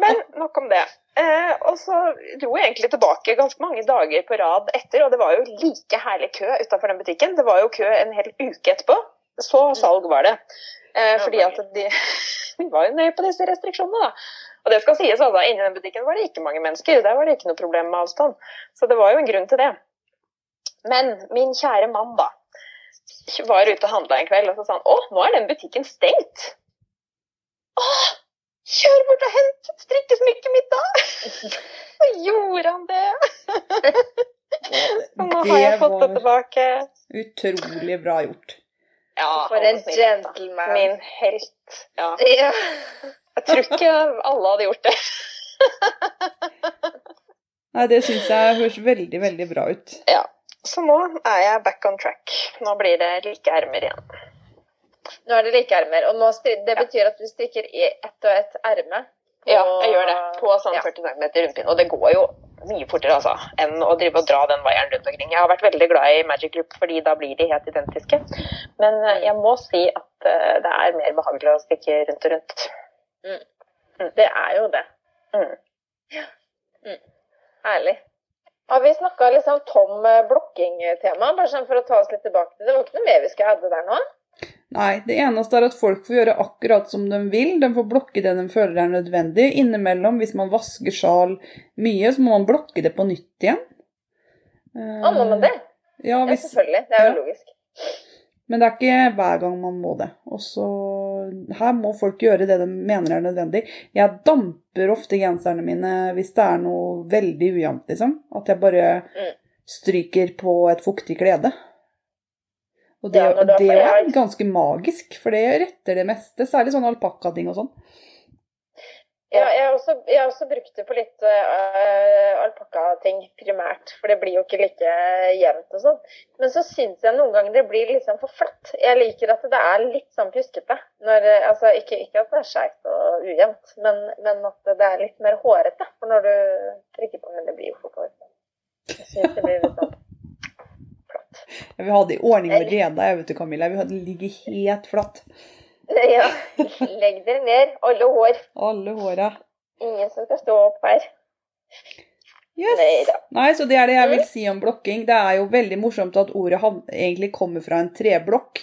Men nok om det. Eh, og så dro jeg egentlig tilbake ganske mange dager på rad etter, og det var jo like herlig kø utafor den butikken. Det var jo kø en hel uke etterpå. Så salg var det. Eh, fordi at de, de var jo nøye på disse restriksjonene, da. Og det skal sies, altså, inni den butikken var det ikke mange mennesker. Der var det ikke noe problem med avstand. Så det var jo en grunn til det. Men min kjære mann, da, var ute og handla en kveld, og så sa han å, nå er den butikken stengt. Å, kjør bort og hent strikkesmykket mitt, da! Så gjorde han det. Og nå har jeg fått det tilbake. utrolig bra gjort. Ja, for en gentleman. Min helt. Ja. Ja. Jeg tror ikke alle hadde gjort det. Nei, det syns jeg høres veldig, veldig bra ut. Ja. Så nå er jeg back on track. Nå blir det like ermer igjen. Nå er det like ermer, og det betyr at du strikker i ett og ett erme. på- Ja, jeg gjør det. På sånn Ja. 40 cm rundpinn. Og det går jo mye fortere altså, enn å drive og dra den vaieren rundt omkring. Jeg har vært veldig glad i Magic Loop, fordi da blir de helt identiske. Men eh, jeg må si at eh, det er mer behagelig å stikke rundt og rundt. Det er jo det. Mm. Herlig. Har vi snakka liksom tom eh, blokking-tema, bare sånn for å ta oss litt tilbake til det? Det var ikke noe mer vi skulle adde der nå? Nei, det eneste er at folk får gjøre akkurat som de vil. De får blokke det de føler er nødvendig. Innimellom, hvis man vasker sjal mye, så må man blokke det på nytt igjen. Eh, Å, må man det? Ja, Ja, selvfølgelig. Det er jo ja. logisk. men det er ikke hver gang man må det. Også, Her må folk gjøre det de mener er nødvendig. Jeg damper ofte genserne mine hvis det er noe veldig ujevnt, liksom. At jeg bare Mm. stryker på et fuktig klede. Og det, Ja, det, det er ganske magisk, for det retter det meste. Særlig sånn alpakkating og sånn. Ja, jeg har også, jeg har også brukt det på litt uh, alpakkating primært, for det blir jo ikke like jevnt og sånn. Men så syns jeg noen ganger det blir litt sånn for flatt. Jeg liker at det er litt sånn pjuskete. Når, eh, altså, ikke, ikke at det er skeivt og ujevnt, men, men at det er litt mer hårete. For når du trykker på Men det blir jo fort hårete. Jeg syns det blir litt sånn. Vi hadde i ordning med reda, jeg vet du, Camilla. Vi hadde ligget helt flatt. Ja. Legg dere ned, alle hår. Alle håra. Ingen som skal stå opp her. Yes. Nei. Nei, så det er det jeg vil Mm. si om blokking. Det er jo veldig morsomt at ordet egentlig kommer fra en treblokk.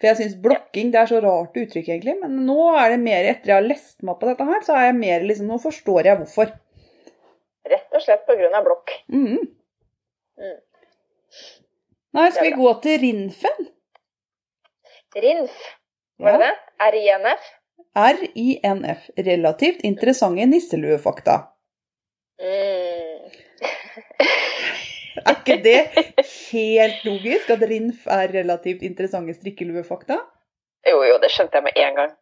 For jeg syns blokking det er så rart uttrykk, egentlig. Men nå er det mer etter jeg har lest meg på dette her, så er jeg mer liksom Nå forstår jeg hvorfor. Rett og slett på grunn av blokk. Mhm. Mm. Nei, skal vi gå til rinfen? RINF, var det det? RINF? RINF. Relativt interessante nisseluefakta. Mm. Er ikke det helt logisk at RINF er relativt interessante strikkeluefakta? Jo, jo, det skjønte jeg med en gang.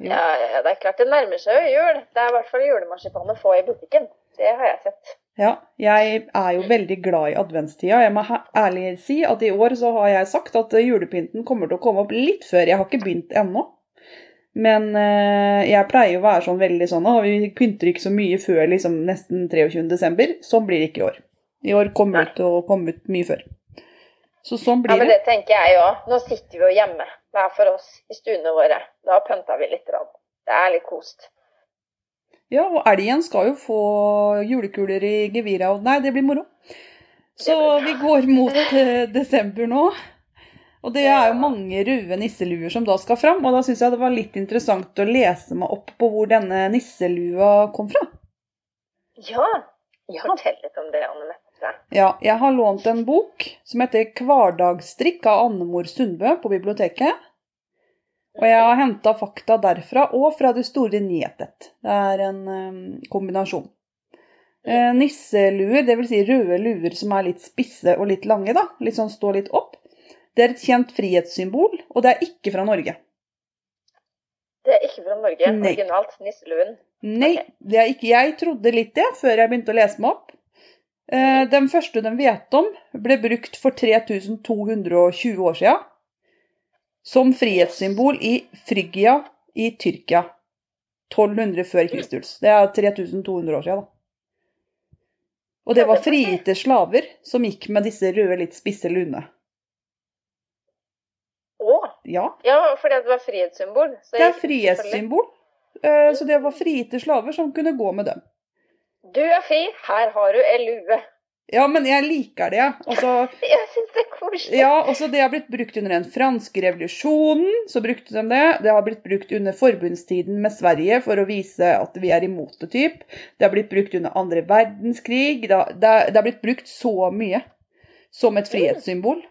Ja, ja, det er klart det nærmer seg jo jul. Det er i hvert fall julemarsipan å få i butikken. Det har jeg sett. Ja, jeg er jo veldig glad i adventstida. Jeg må ærlig si at i år så har jeg sagt at julepynten kommer til å komme opp litt før. Jeg har ikke begynt ennå. Men eh, jeg pleier å være sånn veldig sånn at vi pynter ikke så mye før liksom nesten 23. desember. Sånn blir det ikke i år. i år kommer det til å komme ut mye før. Så sånn Ja, men det. det tenker jeg òg. Nå sitter vi jo hjemme hver for oss i stuene våre. Da pynter vi litt. Det er litt kost. Ja, og elgen skal jo få julekuler i geviret, og nei, det blir moro. Så vi går mot eh, desember nå. Og det er jo mange røde nisseluer som da skal fram, og da syns jeg det var litt interessant å lese meg opp på hvor denne nisselua kom fra. Ja, Ja. fortell litt om det, Anne Mette. Ja, jeg har lånt en bok som heter 'Hverdagsstrikk' av Annemor Sundbø på biblioteket. Og jeg har henta fakta derfra og fra Det store nyhetet. Det er en eh, kombinasjon. Eh, nisseluer, dvs. Si røde luer som er litt spisse og litt lange, da. Litt sånn står litt opp. Det er et kjent frihetssymbol, og det er ikke fra Norge. Det er ikke fra Norge. Nei. Originalt. Nisseluen. Nei, det er ikke jeg. trodde litt det før jeg begynte å lese meg opp. Eh, den første de vet om, ble brukt for 3220 år siden. Som frihetssymbol i Frygia i Tyrkia. 1200 før Kristus. Det er 3200 år siden, da. Og det var frigitte slaver som gikk med disse røde, litt spisse lunene. Å! Ja, Ja, fordi det var frihetssymbol. så det er frihetssymbol. Eh, Så det var frigitte slaver som kunne gå med dem. Du er fri, her har du ei lue. Ja, men jeg liker det. Også, Jeg syns det er koselig. ja, også det har blitt brukt under den franske revolusjonen. Så brukte de det. Det har blitt brukt under forbundstiden med Sverige for å vise at vi er imot det, typ. Det har blitt brukt under andre verdenskrig. Det har, det det har blitt brukt så mye som et frihetssymbol.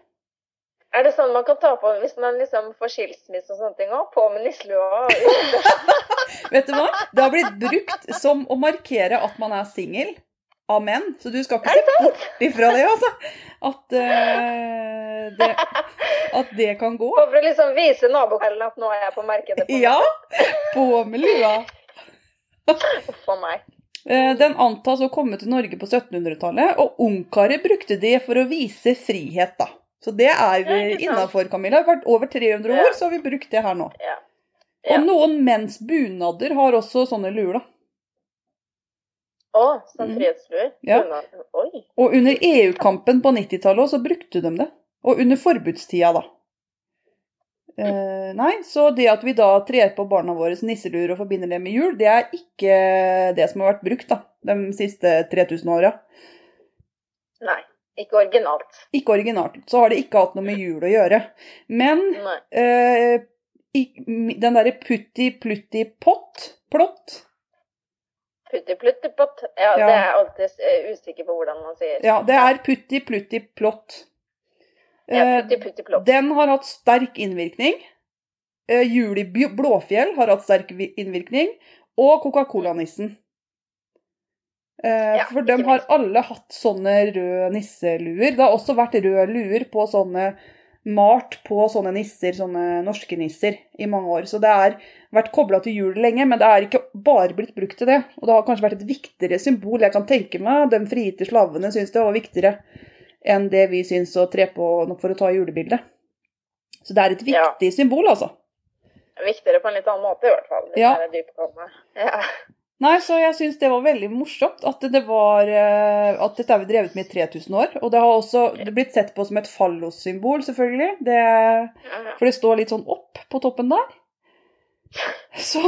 Er det sånn man kan ta på hvis man liksom får skilsmisse og sånne ting òg? På med nisselua? Vet du hva? Det har blitt brukt som å markere at man er singel av menn. Så du skal ikke se bort ifra det, altså. At, uh, det, at det kan gå. For å liksom vise nabokvelden at nå er jeg på markedet. på Ja, på med lua. Uff a meg. Eh, Den antas å komme til Norge på 1700-tallet, og ungkarer brukte det for å vise frihet, da. Så det er vi innafor, Camilla. Vært over 300 år, så har vi brukt det her nå. Og noen menns bunader har også sånne luer, da. Å, som Mhm. frihetslue? Ja. Oi. Og under EU-kampen på 90-tallet også, så brukte de det. Og under forbudstida, da. Eh, nei, så det at vi da trer på barna våre nisseluer og forbinder det med jul, det er ikke det som har vært brukt da, de siste 3000 åra. Nei, ikke originalt. Ikke originalt. Så har det ikke hatt noe med jul å gjøre. Men eh, den derre putti plutti pott, plott, Putti plutti pott. Ja, Ja. det er jeg alltid eh, usikker på hvordan man sier. ja, det er putti plutti plott. Ja, Eh, putti putti plott. Den har hatt sterk innvirkning. Eh, Jul Blåfjell har hatt sterk innvirkning. Og Coca-Cola-nissen. Eh, Ja, for de har alle hatt sånne røde nisseluer. Det har også vært røde luer på sånne malt på sånne nisser, sånne norske nisser, i mange år. Så det har vært kobla til jul lenge, men det er ikke bare blitt brukt til det. Og det har kanskje vært et viktigere symbol. Jeg kan tenke meg de frigitte slavene syns det var viktigere enn det vi syns å tre på for å ta julebildet. Så det er et Ja. viktig symbol, altså. Viktigere på en litt annen måte, i hvert fall. Hvis Ja. det er dyptgående. Ja. Nei, så jeg syns det var veldig morsomt at det var eh, At dette har vi drevet med i 3000 år. Og det har også det er blitt sett på som et fallossymbol, selvfølgelig. Det, for det står litt sånn opp på toppen der. Så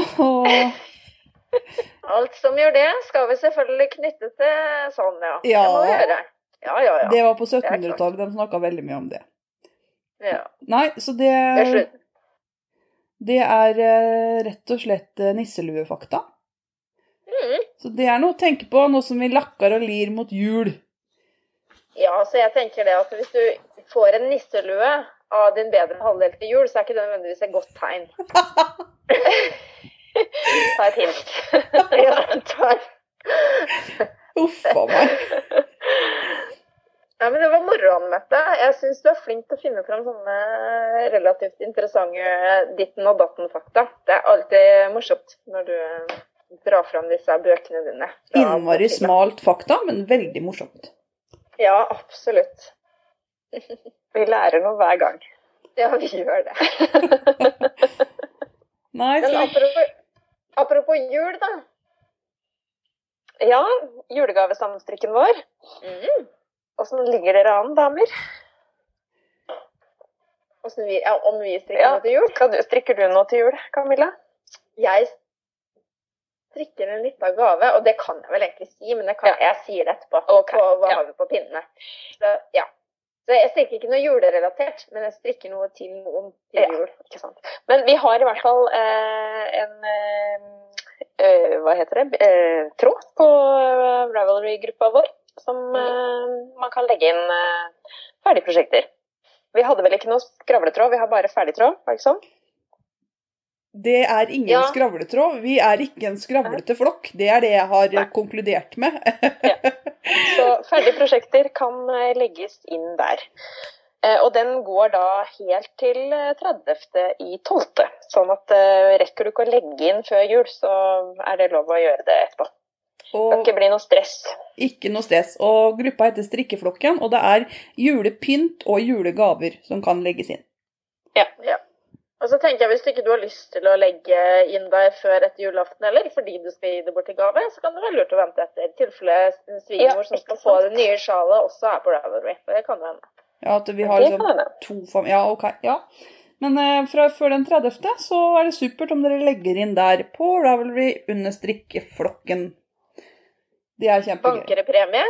Alt som gjør det, skal vi selvfølgelig knytte til sånn, ja. Ja. Det må vi gjøre. Ja, ja, ja. Det var på er 1700-tallet. De snakka veldig mye om det. ja. Nei, så Det er det, slutt. det er eh, rett og slett eh, nisseluefakta. Mm. Så det er noe å tenke på nå som vi lakker og lir mot jul. Ja, så jeg tenker det at hvis du får en nisselue av din bedre halvdel til jul, så er ikke det nødvendigvis et godt tegn. Ta et hint. ja, ta Uff a meg. Ja, men det var moro, Mette. Jeg syns du er flink til å finne fram sånne relativt interessante ditten og datten-fakta. Det er alltid morsomt når du drar fram disse bøkene dine. Innmari smalt fakta, men veldig morsomt. Ja, absolutt. Vi lærer noe hver gang. Ja, vi gjør det. Nei, Men apropos, apropos jul, da. Ja, julegavesammenstrikken vår. Mm. Åssen ligger dere an, damer? Vi, ja, om vi strikker Ja. noe til jul? Du, strikker du noe til jul, Camilla? Jeg strikker en liten gave, og det kan jeg vel egentlig si, men kan, Ja. jeg sier det etterpå. Okay. På hva ja. har vi på pinnene. Så, ja. Så jeg strikker ikke noe julerelatert, men jeg strikker noe til noen til jul. Ikke sant. Men vi har i hvert fall eh, en eh, eh, Hva heter det? Eh, tråd på eh, Ravelry-gruppa vår som eh, man kan legge inn eh, ferdigprosjekter. Vi hadde vel ikke noe skravletråd, vi har bare ferdigtråd, var det ikke sånn? Det er ingen Ja. skravletråd. Vi er ikke en skravlete flokk. Det er det jeg har Nei. konkludert med. Så ferdige prosjekter kan eh, legges inn der. Eh, Og den går da helt til eh, 30. i 12. Sånn at eh, rekker du ikke å legge inn før jul, så er det lov å gjøre det etterpå. Det kan ikke bli noe stress. ikke noe stress. Og gruppa heter Strikkeflokken, og det er julepynt og julegaver som kan legges inn. Og så tenker jeg Hvis du ikke du har lyst til å legge inn der før etter julaften, eller fordi du skal gi det bort i gave, så kan det være lurt å vente etter. I tilfelle svigermor Ja, som skal få det nye sjalet, også er på Ravelry. Det kan hende. Ja, at vi har liksom to fam... Ja, ok. Ja. Men eh, fra før den 30. så er det supert om dere legger inn der på Ravelry under strikkeflokken. Det er kjempegøy. Bankere premie?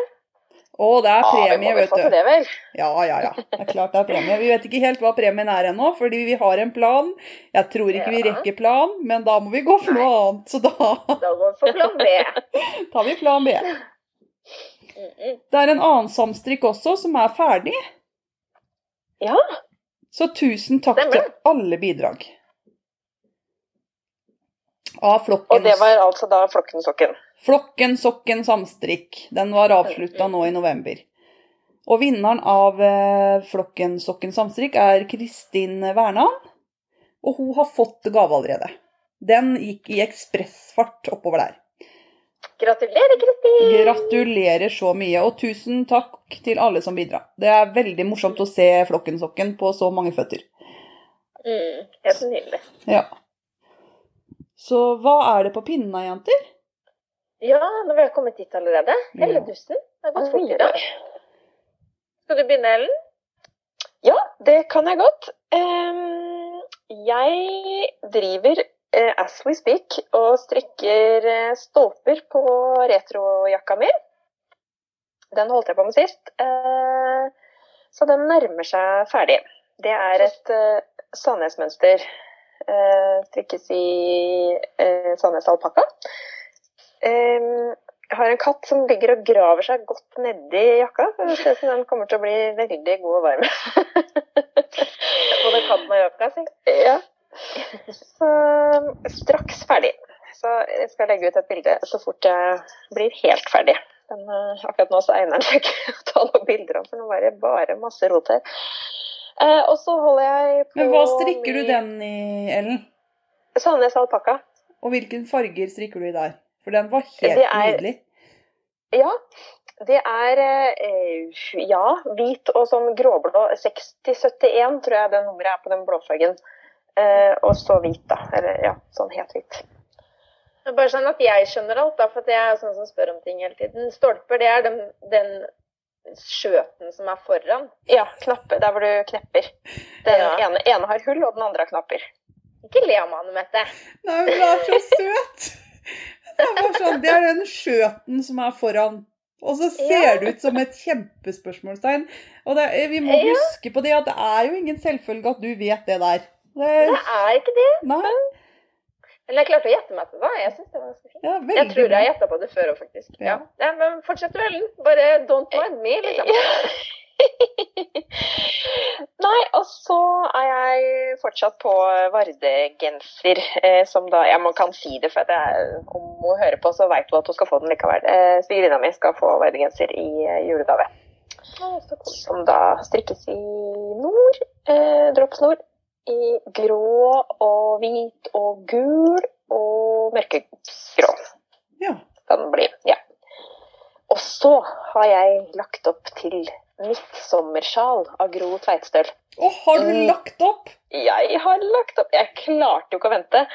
Å, det er premie, må vet du. det. Ja, ja, ja. Det er klart det er premie. Vi vet ikke helt hva premien er ennå, fordi vi har en plan. Jeg tror ikke vi rekker plan, men da må vi gå for noe annet. Så da Da går vi for plan B. tar vi plan B. Det er en annen samstrikk også som er ferdig. Ja. Så tusen takk Stemmer. til alle bidrag. Av Og det var altså da Flokken Sokken. Flokken Sokken Samstrikk. Den var avslutta nå i november. Og vinneren av eh, Flokken Sokken Samstrikk er Kristin Vernan. Og hun har fått gave allerede. Den gikk i ekspressfart oppover der. Gratulerer, Kristin! Gratulerer så mye, og tusen takk til alle som bidrar. Det er veldig morsomt å se Flokken Sokken på så mange føtter. Mm, helt nydelig. Ja. Så hva er det på pinna, jenter? Ja, nå har vi kommet dit allerede. Hele dusten. Det har gått fort i dag. Skal du begynne, Ellen? Ja, det kan jeg godt. Jeg driver eh, as we speak og strikker eh, stolper på retrojakka mi. Den holdt jeg på med sist, eh, så den nærmer seg ferdig. Det er et Sandnes-mønster. Strikkes i Sandnes alpakka. Ehm, jeg har en katt som ligger og graver seg godt nedi jakka. Det ser ut som den kommer til å bli veldig god og varm. Både katten og jakka, si. Ja. Så straks ferdig. Så jeg skal legge ut et bilde så fort jeg blir helt ferdig. Men eh, akkurat nå så egner den seg ikke å ta noen bilder av, for nå var det bare masse rot her. Eh, og så holder jeg på Men hva strikker du den i, Ellen? Sandnes alpakka. Og hvilke farger strikker du i der? For den var helt er- nydelig. Ja, det er eh, ja, hvit og sånn gråblå. 6071 tror jeg det nummeret er på den blåfargen. Eh, og så hvit, da. Eller ja, sånn helt hvit. Bare sånn at jeg skjønner alt, da, for jeg er sånn som spør om ting hele tiden. Stolper, det er den, den skjøten som er foran. Ja, knappe, Der hvor du knepper. Den Ja. ene, ene har hull, og den andre har knapper. Ikke le av meg, Anne Mette. Nei, men du er så søt! Sånn, det er den skjøten som er foran. Og så ser Ja. det ut som et kjempespørsmålstegn. Og det, vi må Ja. huske på det at det er jo ingen selvfølge at du vet det der. Det, Det er ikke det. nei, Men jeg klarte å gjette meg til det. Jeg synes det var ganske fint. ja, Jeg tror jeg gjetta på det før òg, faktisk. Ja, men fortsett duellen. Bare don't mind me, liksom. Nei, og så er jeg fortsatt på Varde-genser, eh, som da Ja, man kan si det, for at jeg, om hun hører på, så veit hun at hun skal få den likevel. Eh, Svigerinna mi skal få Varde-genser i eh, julegave. Som da strikkes i nord, eh, droppsnor, i grå og hvit og gul og mørkegrå. Ja. kan bli. Ja. Og så har jeg lagt opp til midtsommersjal av Gro Tveitstøl. Å, har du Mm. lagt opp? Jeg har lagt opp Jeg klarte jo ikke å vente.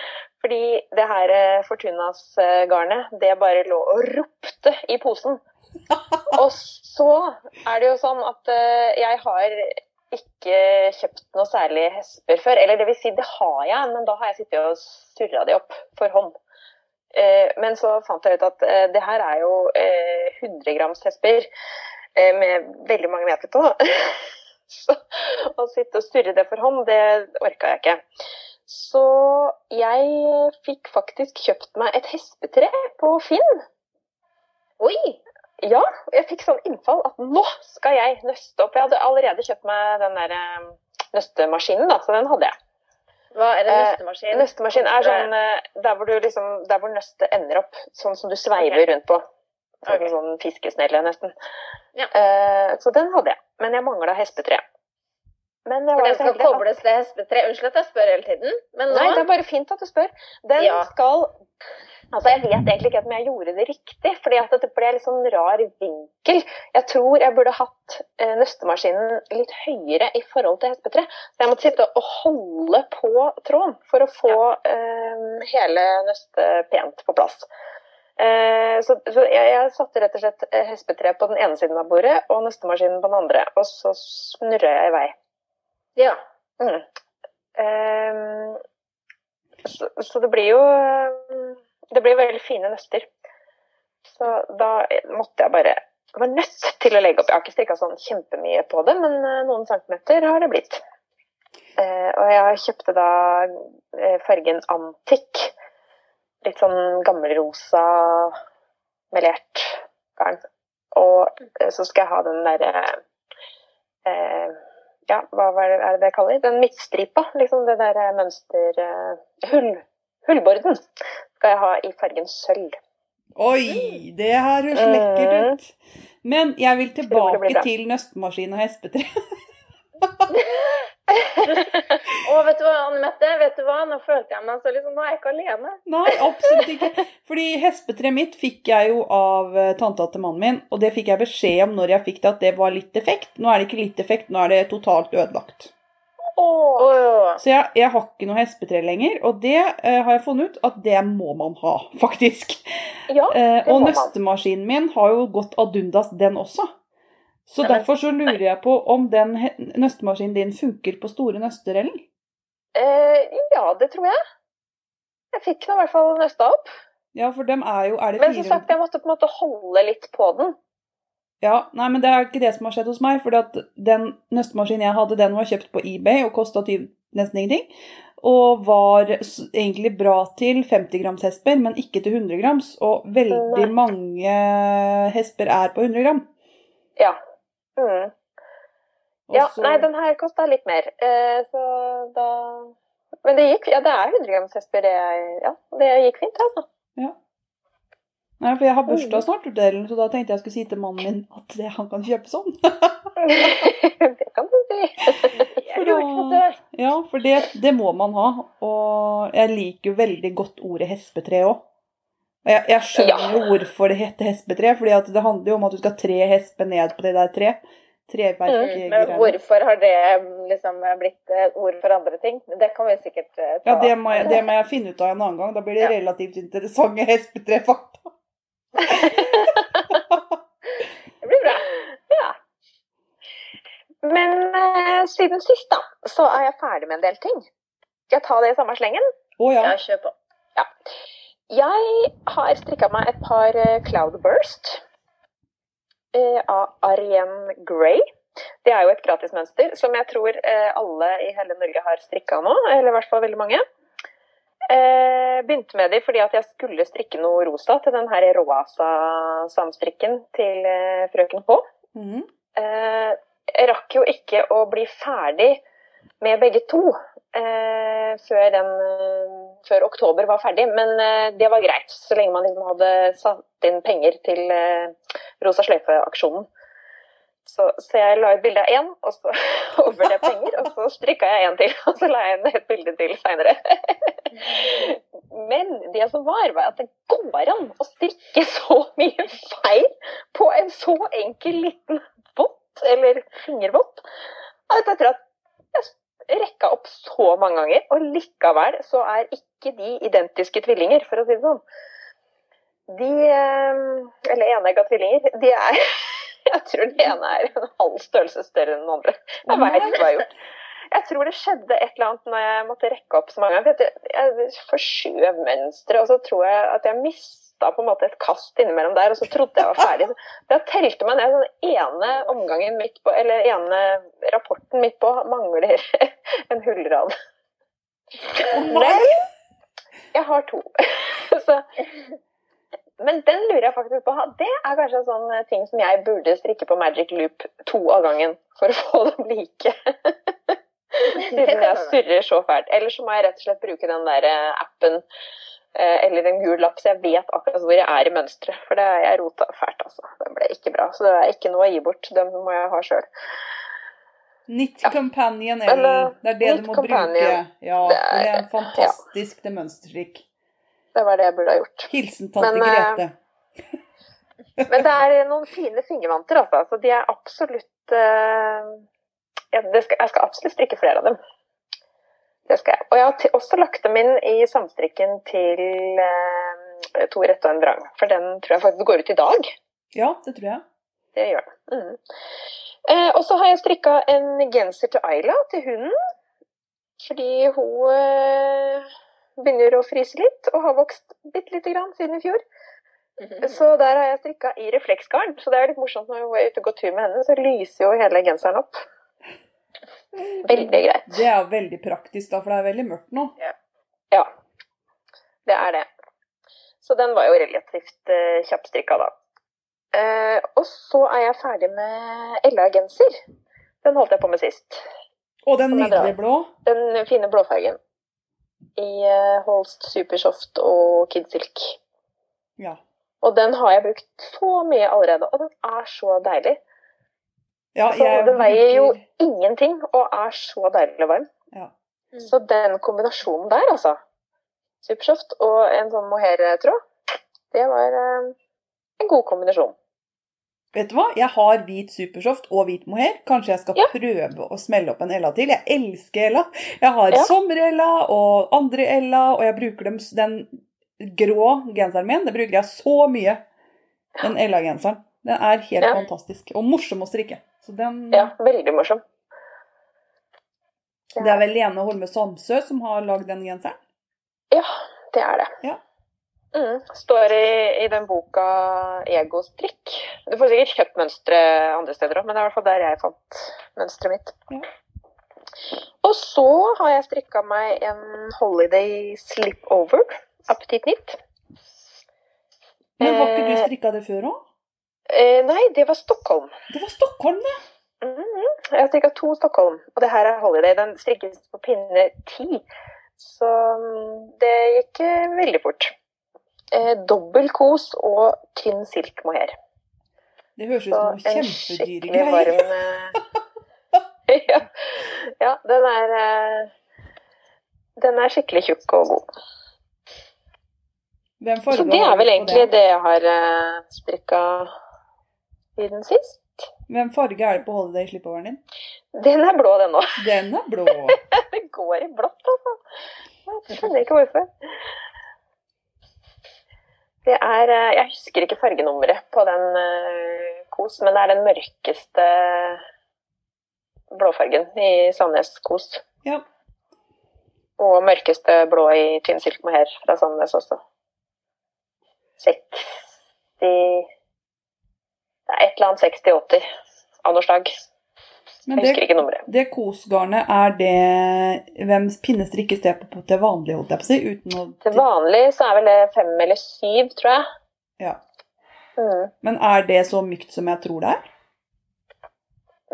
Fordi det her eh, Fortunas-garnet, det bare lå og ropte i posen. Og så er det jo sånn at eh, jeg har ikke kjøpt noe særlig hesper før. Eller det vil si, det har jeg, men da har jeg sittet og surra de opp for hånd. Eh, men så fant jeg ut at det her er jo eh, 100 grams hesper med veldig mange meter på. så å sitte og surre det for hånd, det orka jeg ikke. Så jeg fikk faktisk kjøpt meg et hespetre på Finn. Oi! Ja, jeg fikk sånn innfall at nå skal jeg nøste opp. Jeg hadde allerede kjøpt meg den der eh, nøstemaskinen, da, så den hadde jeg. Hva er en Eh, nøstemaskin? Nøstemaskin er sånn eh, der hvor, du liksom, der hvor nøstet ender opp, sånn som du sveiver okay. rundt på. Sånn, Ok. sånn fiskesnelle, nesten. Ja. Eh, så den hadde jeg, men jeg mangla hespetre. Men For den skal kobles til hespetre? Unnskyld at jeg spør hele tiden, men nå Nei, det er bare fint at du spør. Den Ja. skal Altså, Jeg vet egentlig ikke om jeg gjorde det riktig, fordi at det ble litt sånn rar vinkel. Jeg tror jeg burde hatt eh, nøstemaskinen litt høyere i forhold til hespetre. Så jeg måtte sitte og holde på tråden for å få eh, hele nøstet pent på plass. Eh, så så jeg, jeg satte rett og slett eh, hespetre på den ene siden av bordet og nøstemaskinen på den andre, og så snurra jeg i vei. Ja. Mm. Um, så, så det blir jo ehm, Det blir veldig fine nøster. Så da måtte jeg bare jeg var nødt til å legge opp. Jeg har ikke strikka sånn kjempemye på det, men eh, noen centimeter har det blitt. Uh, og jeg kjøpte da eh, fargen Antik. Litt sånn gammelrosa melert garn. Og eh, så skal jeg ha den derre eh, ja, hva er det det kaller? Den midtstripa, liksom det der eh, mønster... eh, Hull, hullborden skal jeg ha i fargen sølv. Oi, det her høres lekkert ut. Men jeg vil tilbake til nøstemaskin og hespetre. Å, vet du hva, Anne Mette? Vet du hva? Nå følte jeg meg så liksom Nå er jeg ikke alene. Nei, absolutt ikke. Fordi hespetreet mitt fikk jeg jo av eh, tanta til mannen min, og det fikk jeg beskjed om når jeg fikk det, at det var litt defekt. Nå er det ikke litt defekt, nå er det totalt ødelagt. Åh, Så jeg, jeg har ikke noe hespetre lenger, og det eh, har jeg funnet ut at det må man ha, faktisk. ja, Eh, og nøstemaskinen min har jo gått ad undas, den også. Så derfor så lurer jeg på om den nøstemaskinen din funker på store nøster, eller? eh, ja, det tror jeg. Jeg fikk nå i hvert fall nøsta opp. Ja, for dem er jo Er det Men som sagt, jeg måtte på en måte holde litt på den. Ja, nei, men det er ikke det som har skjedd hos meg. For den nøstemaskinen jeg hadde, den var kjøpt på eBay og kosta nesten ingenting. Og var egentlig bra til 50 grams hesper, men ikke til 100 grams. Og veldig Nei. mange hesper er på 100 gram. Ja. Mm. Ja, så- nei, den her kosta litt mer. Eh, så da Men det gikk. Ja, det er 100 grams hesper. Det, ja, det gikk fint, altså. Nei, for jeg har Mm. bursdag snart, Delen, så da tenkte jeg skulle si til mannen min at det, han kan kjøpe sånn. det kan du si. på det. Ja, for det, det må man ha. Og jeg liker jo veldig godt ordet hespetre òg. Og jeg, jeg skjønner Ja. hvorfor det heter hespetre, at det handler jo om at du skal tre hesper ned på det der tre. Mm, Men hvorfor har det liksom blitt ord for andre ting? Det kan vi sikkert eh, ta. Ja, det må, jeg, det må jeg finne ut av en annen gang. Da blir det Ja. relativt interessante hespetrefakta. Det blir bra. Ja. Men eh, siden sist, da, så er jeg ferdig med en del ting. Skal jeg ta det i samme slengen? Å ja. Ja, kjør på. Jeg har strikka meg et par eh, Cloudburst eh, av Arienne Grey. Det er jo et gratismønster som jeg tror eh, alle i hele Norge har strikka nå, eller i hvert fall veldig mange. Eh, begynte med de fordi at jeg skulle strikke noe rosa til den her roasa samstrikken til frøken H. Mm. Eh, jeg rakk jo ikke å bli ferdig med begge to eh, før, den, før oktober var ferdig, men eh, det var greit. Så lenge man liksom hadde satt inn penger til eh, Rosa sløyfe-aksjonen. Så, så jeg la ut bilde av én, og så over det penger, og så strikka jeg en til. Og så la jeg inn et bilde til seinere. Men det som var, var at det går an å strikke så mye feil på en så enkel liten vott, eller fingervott, at jeg tror at jeg rekka opp så mange ganger, og likevel så er ikke de identiske tvillinger, for å si det sånn. De, eh, eller enegga tvillinger, de er Jeg tror den ene er en halv størrelse større enn den andre. Jeg veit ikke hva jeg har gjort. Jeg tror det skjedde et eller annet når jeg måtte rekke opp så mange ganger. for Jeg, jeg forskjøv mønsteret, og så tror jeg at jeg mista på en måte et kast innimellom der, og så trodde jeg var ferdig. Så jeg telte meg ned den ene omgangen midt på, eller ene rapporten midt på mangler en hullrad. Men jeg har to. Så men den lurer jeg faktisk på. Det er kanskje en sånn ting som jeg burde strikke på Magic Loop to av gangen for å få dem like. Siden jeg surrer så fælt. Eller så må jeg rett og slett bruke den der appen eller en gul lapp, så jeg vet akkurat hvor jeg er i mønsteret. For det jeg rota fælt, altså. Den ble ikke bra. Så det er ikke noe å gi bort. Den må jeg ha sjøl. Knit Companion, eller det er det du må companion. bruke. Ja, det er, det er en fantastisk ja. det mønsterstrikk. Det var det jeg burde ha gjort. Hilsen tante men, Grete. men det er noen fine fingervanter, altså. Så de er absolutt uh, jeg, skal, jeg skal absolutt strikke flere av dem. Det skal jeg. Og jeg har også lagt dem inn i samstrikken til eh, to rette og en vrang. For den tror jeg faktisk går ut i dag. Ja, det tror jeg. Det gjør den. Mm. Eh, og så har jeg strikka en genser til Ayla, til hunden. Fordi hun begynner å fryse litt, og har vokst bitte lite grann siden i fjor. Mhm. Så der har jeg strikka i refleksgarn. Så det er litt morsomt når hun er ute og går tur med henne, så lyser jo hele genseren opp. Veldig greit. Det er veldig praktisk, da, for det er veldig mørkt nå. Ja. ja. Det er det. Så den var jo relativt uh, kjappstrikka, da. Uh, og så er jeg ferdig med Ella-genser. Den holdt jeg på med sist. Og den nydelige blå? Den fine blåfargen i uh, Holst Supersoft og Kidsilk. Ja. Og den har jeg brukt så mye allerede, og den er så deilig. Ja, så den veier jo ingenting og er så deilig varm. Ja. Mm. Så den kombinasjonen der, altså, Supersoft og en sånn mohair-tråd, det var eh, en god kombinasjon. Vet du hva? Jeg har hvit supersoft og hvit mohair. Kanskje jeg skal ja. prøve å smelle opp en Ella til. Jeg elsker Ella. Jeg har ja. sommer-Ella og andre Ella, og jeg bruker dem, den grå genseren min. Det bruker jeg så mye. Den Ella-genseren. Den er helt ja. fantastisk. Og morsom å strikke. Den, ja, veldig morsom. Det er vel Lene Holme Sandsø som har lagd den genseren? Ja, det er det. Ja. Mm, står i, i, den boka 'Egostrikk'. Du får sikkert kjøpt mønstre andre steder òg, men det er i hvert fall der jeg fant mønsteret mitt. Ja. Og så har jeg strikka meg en holiday slipover. Appetittnytt. Men var ikke du eh, strikka det før òg? Eh, nei, det var Stockholm. Det var Stockholm, det. Mm -hmm. Jeg har strikka to Stockholm, og det her er holiday. Den strikkes på pinne ti. Så mm, det gikk eh, veldig fort eh, dobbel kos og tynn silk mohair. Det høres ut som kjempedyre greier. Varm, eh, ja, ja, den er eh, Den er skikkelig tjukk og god. Så det er vel egentlig det? jeg har strikka siden sist. Hvem farge er det på holiday-slippeoveren din? Den er blå, den òg. Den er blå. det går i blått, altså. Jeg skjønner ikke hvorfor. Det er eh, Jeg husker ikke fargenummeret på den uh, kos, men det er den mørkeste blåfargen i Sandnes kos. Ja. Og mørkeste blå i tynn silk mohair fra Sandnes også. 60 Det er et eller annet 60-80 av noe slag. Men det, husker ikke nummeret. Det kosgarnet, er det Hvem pinnestrikkes det på til vanlig, holdt jeg på å si? Uten å... Til vanlig så er vel det fem eller syv, tror jeg. Ja. Mm. Men er det så mykt som jeg tror det er?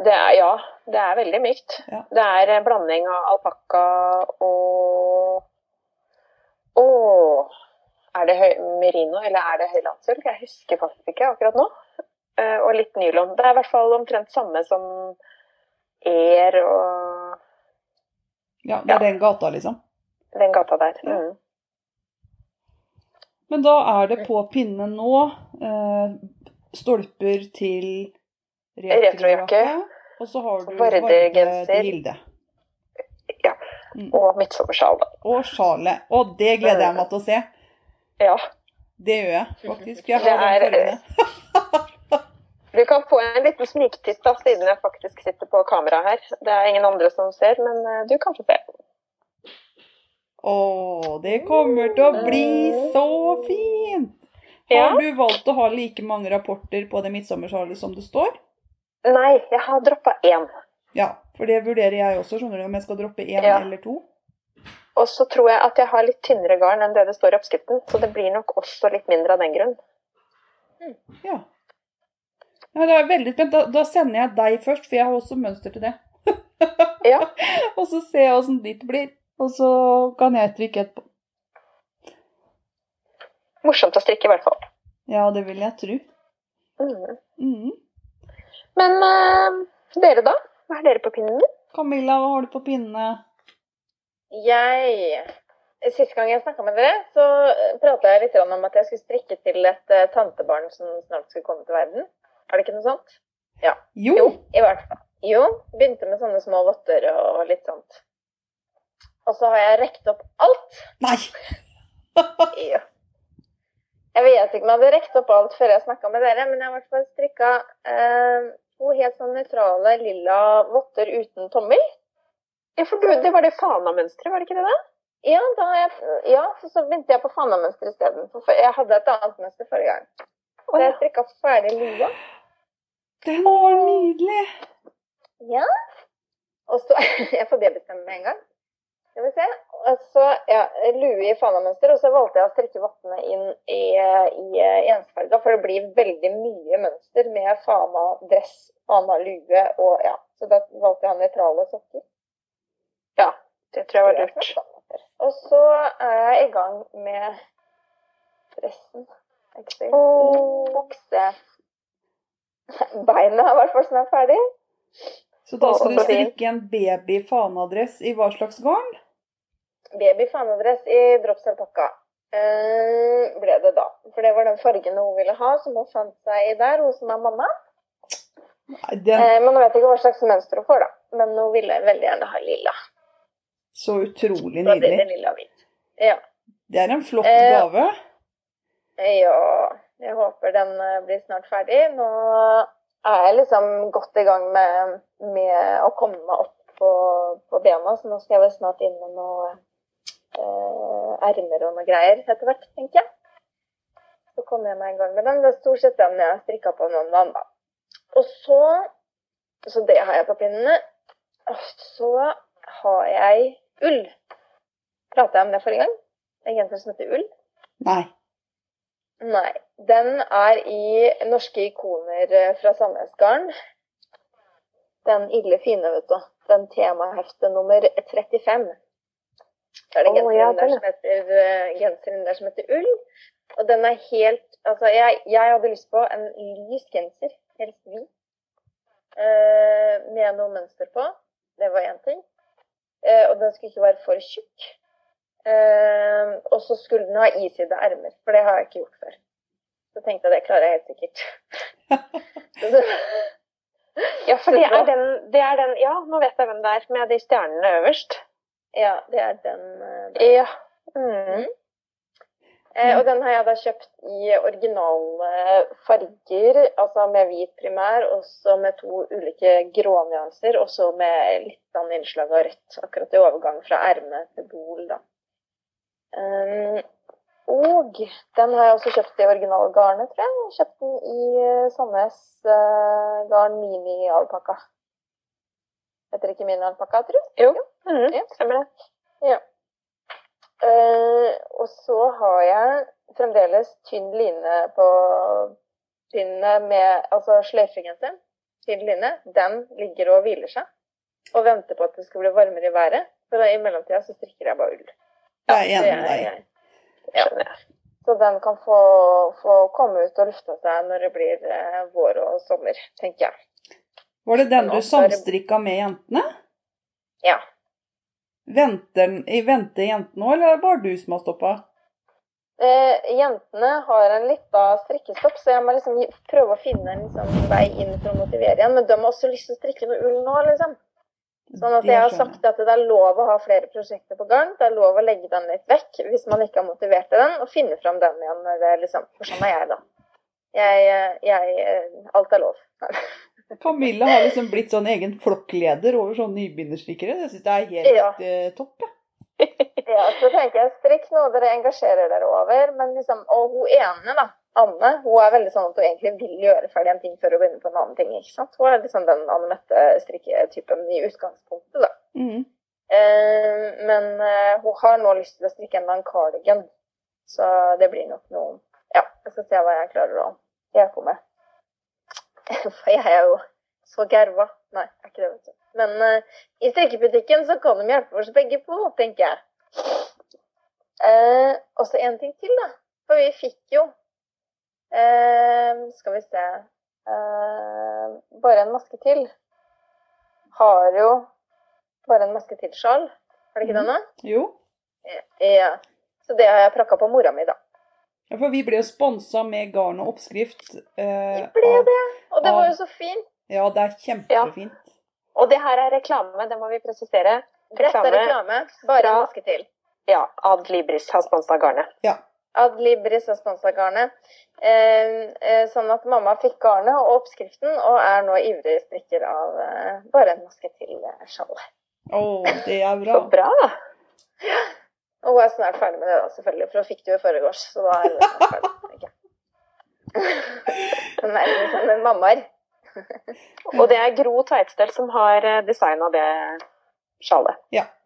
Det er ja. Det er veldig mykt. Ja. Det er en blanding av alpakka og Å Er det høy... merino, eller er det høylandsull? Jeg husker faktisk ikke akkurat nå. Uh, og litt nylon. Det er i hvert fall omtrent samme som er og Ja, det er ja. den gata, liksom? Den gata der. Mm. Men da er det på pinnen nå eh, stolper til retrojakke, og så har du vardegenser Hilde. Ja. Mm. Og midtsommersjal, da. Og sjalet. Og det gleder jeg meg til å se. Ja. Det gjør jeg faktisk. Jeg har det den fargene. Du kan få en liten sniktitt da, siden jeg faktisk sitter på kamera her. Det er ingen andre som ser, men eh, du kan få se. Å, det kommer til å bli så fint! Ja. Har du valgt å ha like mange rapporter på det midtsommersalet som det står? Nei, jeg har droppa én. Ja, for det vurderer jeg også, skjønner du, om jeg skal droppe én Ja. eller to. Og så tror jeg at jeg har litt tynnere garn enn det det står i oppskriften, så det blir nok også litt mindre av den grunn. Ja. Ja da er veldig spent. Da, da sender jeg deg først, for jeg har også mønster til det. Ja. Og så ser jeg åssen ditt blir. Og så kan jeg strikke etterpå. Morsomt å strikke, i hvert fall. Ja, det vil jeg tro. Mm. Mm. Men uh, dere, da? Hva er dere på pinnen? Camilla, hva har du på pinnene? Jeg Sist gang jeg snakka med dere, så prata jeg litt om at jeg skulle strikke til et eh, tantebarn som snart skulle komme til verden. Er det ikke noe sånt? Jo! Jo, i hvert fall. Jo, begynte med sånne små votter og litt sånt. Og så har jeg rekt opp alt. Nei! jo. Jeg vet ikke om jeg hadde rekt opp alt før jeg snakka med dere, men jeg har i hvert fall strikka eh, to helt sånn nøytrale lilla votter uten tommel. Ja, for du, det var det Fana-mønsteret, var det ikke det? da? Ja, jeg, ja, så, så begynte jeg på fanamønster isteden. Jeg hadde et annet mønster forrige gang. Så jeg ja. strikka ferdig lua. Den var nydelig! Ja. Og så Jeg får det bestemme med en gang. Skal vi se. Så, ja, lue i fanamønster, og så valgte jeg å strekke vottene inn i, i ensfarga, for det blir veldig mye mønster med fana-dress, fana-lue og ja. Så da valgte jeg nøytrale sokker. Ja, det tror jeg var lurt. Og så er jeg i gang med dressen. Ikke sant? Åh. Beina er i hvert fall snart ferdig. Så da skal du strikke en baby-fanadress i hva slags garn? Baby fanadress i droppsalpakka eh, ble det da. For det var den fargen hun ville ha, som hun fant seg i der, hun som er mamma. Nei, den Eh, men hun vet ikke hva slags mønster hun får, da. Men hun ville veldig gjerne ha lilla. Så utrolig nydelig. det ble nydelig. lilla. Ja. Det er en flott Eh, gave. Ja, jeg håper den eh, blir snart ferdig. Nå er jeg liksom godt i gang med, med å komme meg opp på, på bena, så nå skal jeg vel snart inn med noe eh, ermer og noe greier etter hvert, tenker jeg. Så kommer jeg meg i gang med den. Det er stort sett den jeg strikka på noen dager, da. Og så Så det har jeg på pinnene. Og så har jeg ull. Prata jeg om det forrige gang? En genser som heter Ull. Nei. Nei. Den er i Norske ikoner eh, fra Sandnesgarden. Den ille fine, vet du. Den temahefte nummer 35. Så er det genseren, ja, der, som heter, eh, genseren der som heter Ull. Og den er helt Altså, jeg, jeg hadde lyst på en lys genser, helst hvit, eh, med noe mønster på. Det var én ting. Eh, og den skulle ikke være for tjukk. Eh, og så skulle den ha isydde ermer, for det har jeg ikke gjort før. Så tenkte jeg det klarer jeg helt sikkert. Ja, for det er, den, det er den Ja, nå vet jeg hvem det er, med de stjernene øverst. ja, det er den. eh, der. Ja. Mm. Uh, og den har jeg da kjøpt i originale farger, altså med hvit primær, og så med to ulike grånyanser, og så med litt sånn innslag av rødt, akkurat i overgang fra erme til bol, da. Um, og den har jeg også kjøpt i originalgarnet, tror jeg. Kjøpte den i eh, Sandnes uh, garn mini-alpakka. Heter det ikke mini-alpakka, tror jeg? Jo. Mm. Ja. Stemmer det. Uh, og så har jeg fremdeles tynn line på pinnene med Altså sløyfegenseren. Tynn line. Den ligger og hviler seg. Og venter på at det skal bli varmere i været. For i mellomtida så strikker jeg bare ull. Jeg er enig med deg. Ja. Så den kan få, få komme ut og lufte seg når det blir eh, vår og sommer, tenker jeg. Var det den du samstrikka med jentene? Ja. Venter, venter jentene òg, eller er det bare du som har stoppa? Eh, jentene har en lita strikkestopp, så jeg må liksom prøve å finne en liksom, vei inn for å motivere igjen. Men de har også lyst til å strikke noe ull nå, liksom. Sånn at jeg har sagt at det er lov å ha flere prosjekter på gang. Det er lov å legge den litt vekk hvis man ikke har motivert til den, og finne fram den igjen det liksom For sånn er jeg, da. Jeg, jeg eh, Alt er lov. Camilla har liksom blitt sånn egen flokkleder over sånne nybegynnerstikkere. Jeg syns det er helt Ja. eh, topp. jeg. Ja, så tenker jeg strikk noe dere engasjerer dere over. Men liksom, og hun ene, da, Anne, hun er veldig sånn at hun egentlig vil gjøre ferdig en ting før hun begynner på en annen ting. ikke sant? Hun er liksom den Anne Mette-strikketypen i utgangspunktet, da. Mm. Eh, men eh, hun har nå lyst til å strikke enda en cardigan. Så det blir nok noe Ja, jeg skal se hva jeg klarer å hjelpe med. For jeg er jo så gerva. Nei, jeg er ikke det, vet du. Men eh, i strikkebutikken så kan de hjelpe oss begge på, tenker jeg. Eh, og så en ting til, da. For vi fikk jo eh, Skal vi se eh, Bare en maske til. Har jo bare en maske til sjal. Har det ikke det nå? Jo. Ja. Så det har jeg prakka på mora mi, da. Ja, for vi ble jo sponsa med garn og oppskrift. eh, vi ble av- det. Og det av- var jo så fint. Ja, det er kjempefint. Og det her er reklame, det må vi presisere. Dette er reklame. Bare en maske til. Ja, Ad Libris har sponsa garnet. Ad Libris har sponsa garnet. Eh, eh, sånn at mamma fikk garnet og oppskriften, og er nå ivrig strikker av eh, bare en maske til sjalet. Å, det er Så bra. bra! Og hun er snart ferdig med det, da, selvfølgelig, for hun fikk det jo i forgårs. Så da er hun snart ferdig. Hun er liksom en mammaer. Og det er Gro Tveitstøl som har designa det sjalet.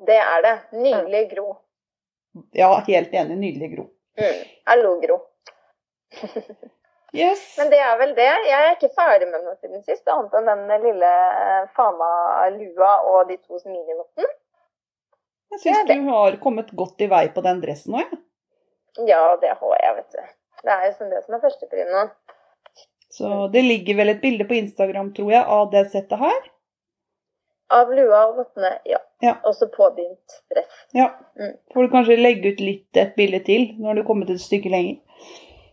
Det er det. Nydelig Gro. Ja, helt enig. Nydelig, Gro. Mm. Hallo, Gro. Yes. Men det er vel det. Jeg er ikke ferdig med noe siden sist, annet enn den lille eh, Fana-lua og de to smilenottene. Jeg syns du har kommet godt i vei på den dressen òg, jeg. Ja, det har jeg, vet du. Det er jo som det som er førsteprien nå. Så det ligger vel et bilde på Instagram, tror jeg, av det settet her. Av lua og vottene, ja. Ja. Også påbegynt dress. Ja. Mm. Får du kanskje legge ut litt et bilde til når du kommer til et stykke lenger.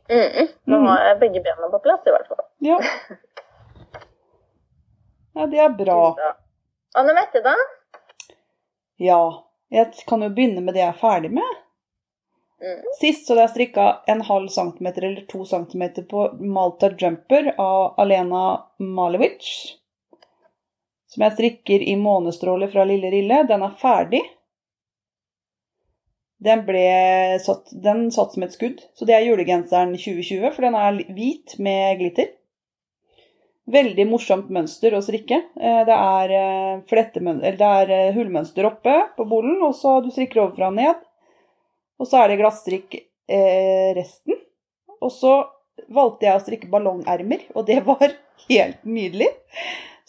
Mm -mm. Nå har jeg begge bena på plass, i hvert fall. Ja. Ja, det er bra. Anne Mette, da? Ja. Jeg kan jo begynne med det jeg er ferdig med. Mm. Sist så hadde jeg strikka en halv centimeter eller to centimeter på Malta Jumper av Alena Malevic. Som jeg strikker i månestråler fra Lille Rille. Den er ferdig. Den ble satt, den satt som et skudd. Så det er julegenseren 2020, for den er hvit med glitter. Veldig morsomt mønster å strikke. Eh, Det er, eh, det er eh, hullmønster oppe på bolen, og så du strikker overfra og ned. Og så er det glasstrikk eh, resten. Og så valgte jeg å strikke ballongermer, og det var helt nydelig.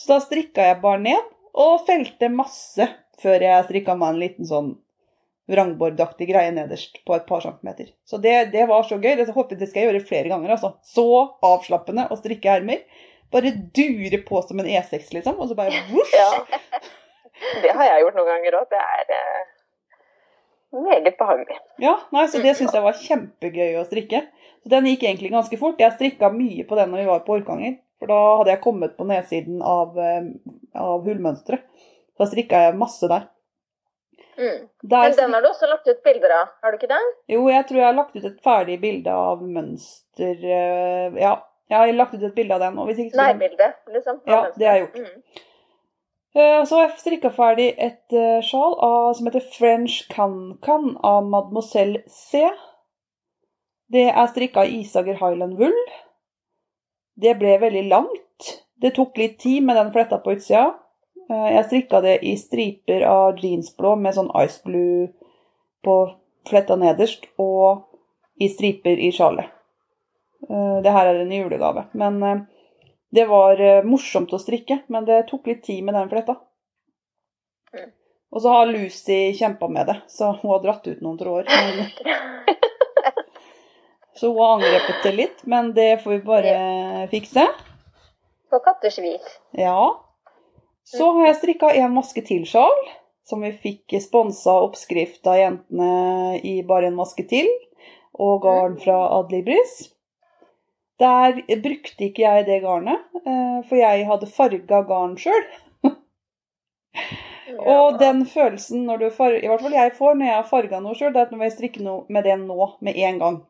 Så da strikka jeg bare ned, og felte masse før jeg strikka meg en liten sånn vrangbordaktig greie nederst på et par centimeter. Så det, det var så gøy. Det håper det skal jeg gjøre flere ganger. altså. Så avslappende å strikke ermer. Bare dure på som en E6, liksom. Og så bare voff! Ja. Det har jeg gjort noen ganger òg. Det er eh, meget behagelig. Ja, nei, så det syns jeg var kjempegøy å strikke. Så Den gikk egentlig ganske fort. Jeg strikka mye på den når vi var på Orkanger. For da hadde jeg kommet på nedsiden av, eh, av hullmønsteret. Da strikka jeg masse der. Mm. der Men den har du også lagt ut bilder av, har du ikke det? Jo, jeg tror jeg har lagt ut et ferdig bilde av mønster eh, Ja, jeg har lagt ut et bilde av den. Og hvis ikke Nærbilde, liksom. Ja, mønster. det har jeg gjort. Mm. Eh, Så har jeg strikka ferdig et sjal av, som heter French Can-Can av Mademoiselle C. Det er strikka i Isager Highland Wool. Det ble veldig langt. Det tok litt tid med den fletta på utsida. Eh, Jeg strikka det i striper av jeansblå med sånn ice blue på fletta nederst, og i striper i sjalet. Eh, Det her er en julegave. Men eh, det var morsomt å strikke, men det tok litt tid med den fletta. Mm. Og så har Lucy kjempa med det, så hun har dratt ut noen tråder. Så hun har angrepet det litt, men det får vi bare fikse. På katters vis. Ja. Så har jeg strikka en maske til sjal, som vi fikk sponsa oppskrift av jentene i Bare en maske til, og garn fra Adlibris. Der brukte ikke jeg det garnet, eh, for jeg hadde farga garn sjøl. Og den følelsen når du far, i hvert fall jeg får når jeg har farga noe sjøl, det er at nå må jeg strikke noe med det nå med en gang.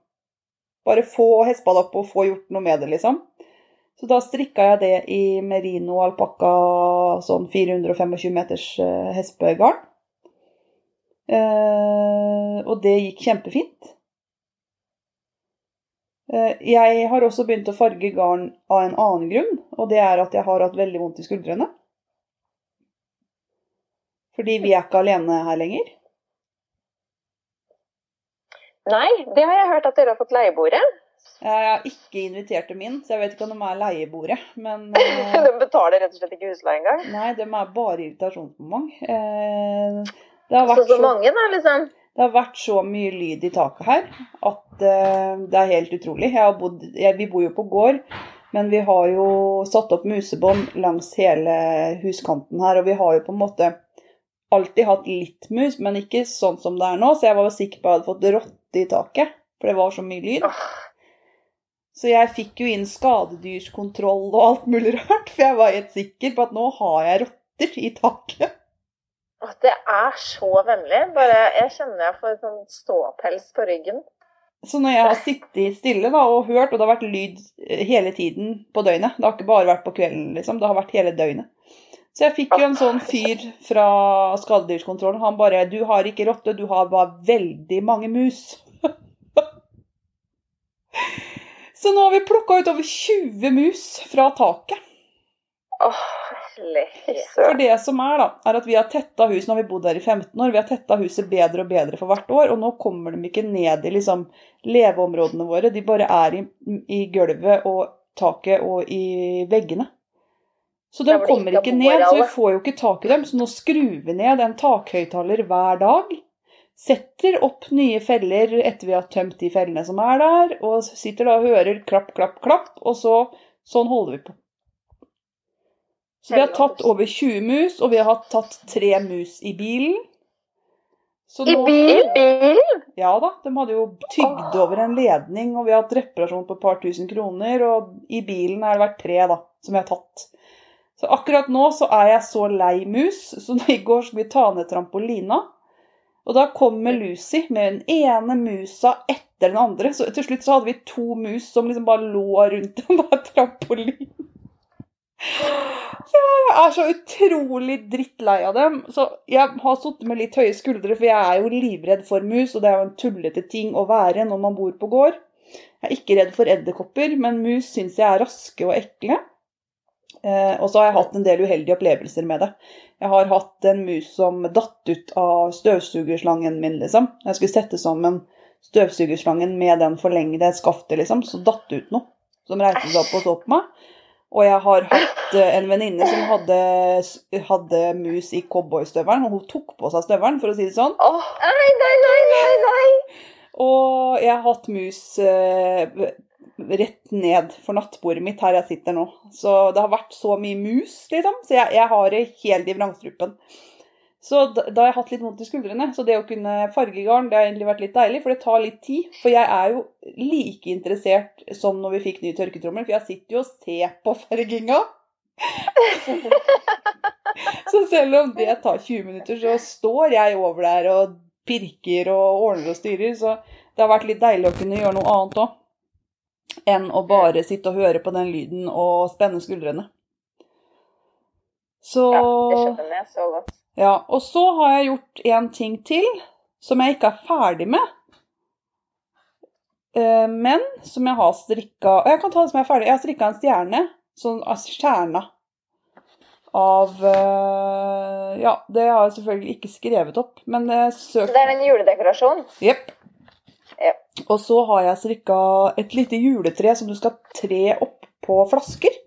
Bare få hesteball opp og få gjort noe med det, liksom. Så da strikka jeg det i merino alpakka sånn 425 meters eh, hespegarn. Eh, og det gikk kjempefint. Eh, jeg har også begynt å farge garn av en annen grunn, og det er at jeg har hatt veldig vondt i skuldrene. Fordi vi er ikke alene her lenger. Nei, det har jeg hørt at dere har fått leieboere. Jeg har ikke invitert dem inn, så jeg vet ikke om de er leiebordet. Men eh, De betaler rett og slett ikke husleie engang. nei, de er bare irritasjonsmoment. Eh, det, har Så vært så så, mange, da, liksom. det har vært så mye lyd i taket her at eh, det er helt utrolig. Bodd, jeg, vi bor jo på gård, men vi har jo satt opp musebånd langs hele huskanten her, og vi har jo på en måte alltid hatt litt mus, men ikke sånn som det er nå, så jeg var sikker på at jeg hadde fått rotte i taket, for det var så mye lyd. Så jeg fikk jo inn skadedyrskontroll og alt mulig rart, for jeg var helt sikker på at nå har jeg rotter i taket. Åh, Det er så vemmelig. Bare jeg kjenner jeg får sånn ståpels på ryggen. Så når jeg har sittet stille da, og hørt, og det har vært lyd eh, hele tiden på døgnet Det har ikke bare vært på kvelden, liksom. Det har vært hele døgnet. Så jeg fikk jo en sånn fyr fra skadedyrskontrollen. Han bare 'Du har ikke rotte, du har bare veldig mange mus'. Så nå har vi plukka ut over 20 mus fra taket. For det som er, da, er at vi har tetta hus Nå har vi bodd her i 15 år. Vi har tetta huset bedre og bedre for hvert år, og nå kommer de ikke ned i liksom leveområdene våre. De bare er i, i gulvet og taket og i veggene. Så de kommer ikke ned, så vi får jo ikke tak i dem. Så nå skrur vi ned en takhøyttaler hver dag. Setter opp nye feller etter vi har tømt de fellene som er der, og sitter da og hører klapp, klapp, klapp, og så sånn holder vi på. Så vi har tatt over 20 mus, og vi har tatt tre mus i bilen. Nå- I bilen? Ja da, de hadde jo tygd over en ledning, og vi har hatt reparasjon på et par tusen kroner, og i bilen har det vært tre da, som vi har tatt. Så akkurat nå så er jeg så lei mus, så i går skulle vi ta ned trampolina, og da kommer Lucy med den ene musa etter den andre, så til slutt så hadde vi to mus som liksom bare lå rundt den der trampolinen. Ja, jeg er så utrolig drittlei av dem. Så jeg har sittet med litt høye skuldre, for jeg er jo livredd for mus, og det er jo en tullete ting å være når man bor på gård. Jeg er ikke redd for edderkopper, men mus syns jeg er raske og ekle. Eh, og så har jeg hatt en del uheldige opplevelser med det. Jeg har hatt en mus som datt ut av støvsugerslangen min, liksom. Jeg skulle sette sammen støvsugerslangen med den forlengede skaftet, liksom, så datt det ut noe. Som reiste seg opp og så på meg. Og jeg har hatt eh, en venninne som hadde, hadde mus i cowboystøvelen, og hun tok på seg støvelen, for å si det sånn. Oh. Nei, nei, nei, nei, nei. Og jeg har hatt mus eh, rett ned for nattbordet mitt her jeg sitter nå. Så det har vært så mye mus, liksom. Så jeg, jeg har det helt i vrangstrupen. Så da, da har jeg hatt litt vondt i skuldrene. Så det å kunne farge garn, det har egentlig vært litt deilig, for det tar litt tid. For jeg er jo like interessert som når vi fikk ny tørketrommel, for jeg sitter jo og ser på farginga. så selv om det tar 20 minutter, så står jeg over der og pirker og ordner og styrer. Så det har vært litt deilig å kunne gjøre noe annet òg. Enn å bare sitte og høre på den lyden og spenne skuldrene. Så Ja, det skjønner jeg så godt. ja, og så har jeg gjort en ting til som jeg ikke er ferdig med. Eh, Men som jeg har strikka og Jeg kan ta det som jeg er ferdig. Jeg har strikka en stjerne. Sånn altså stjerna. Av eh, Ja, det har jeg selvfølgelig ikke skrevet opp, men søk Så det er en juledekorasjon? Jepp. Ja. Og så har jeg strikka et lite juletre som du skal tre opp på flasker.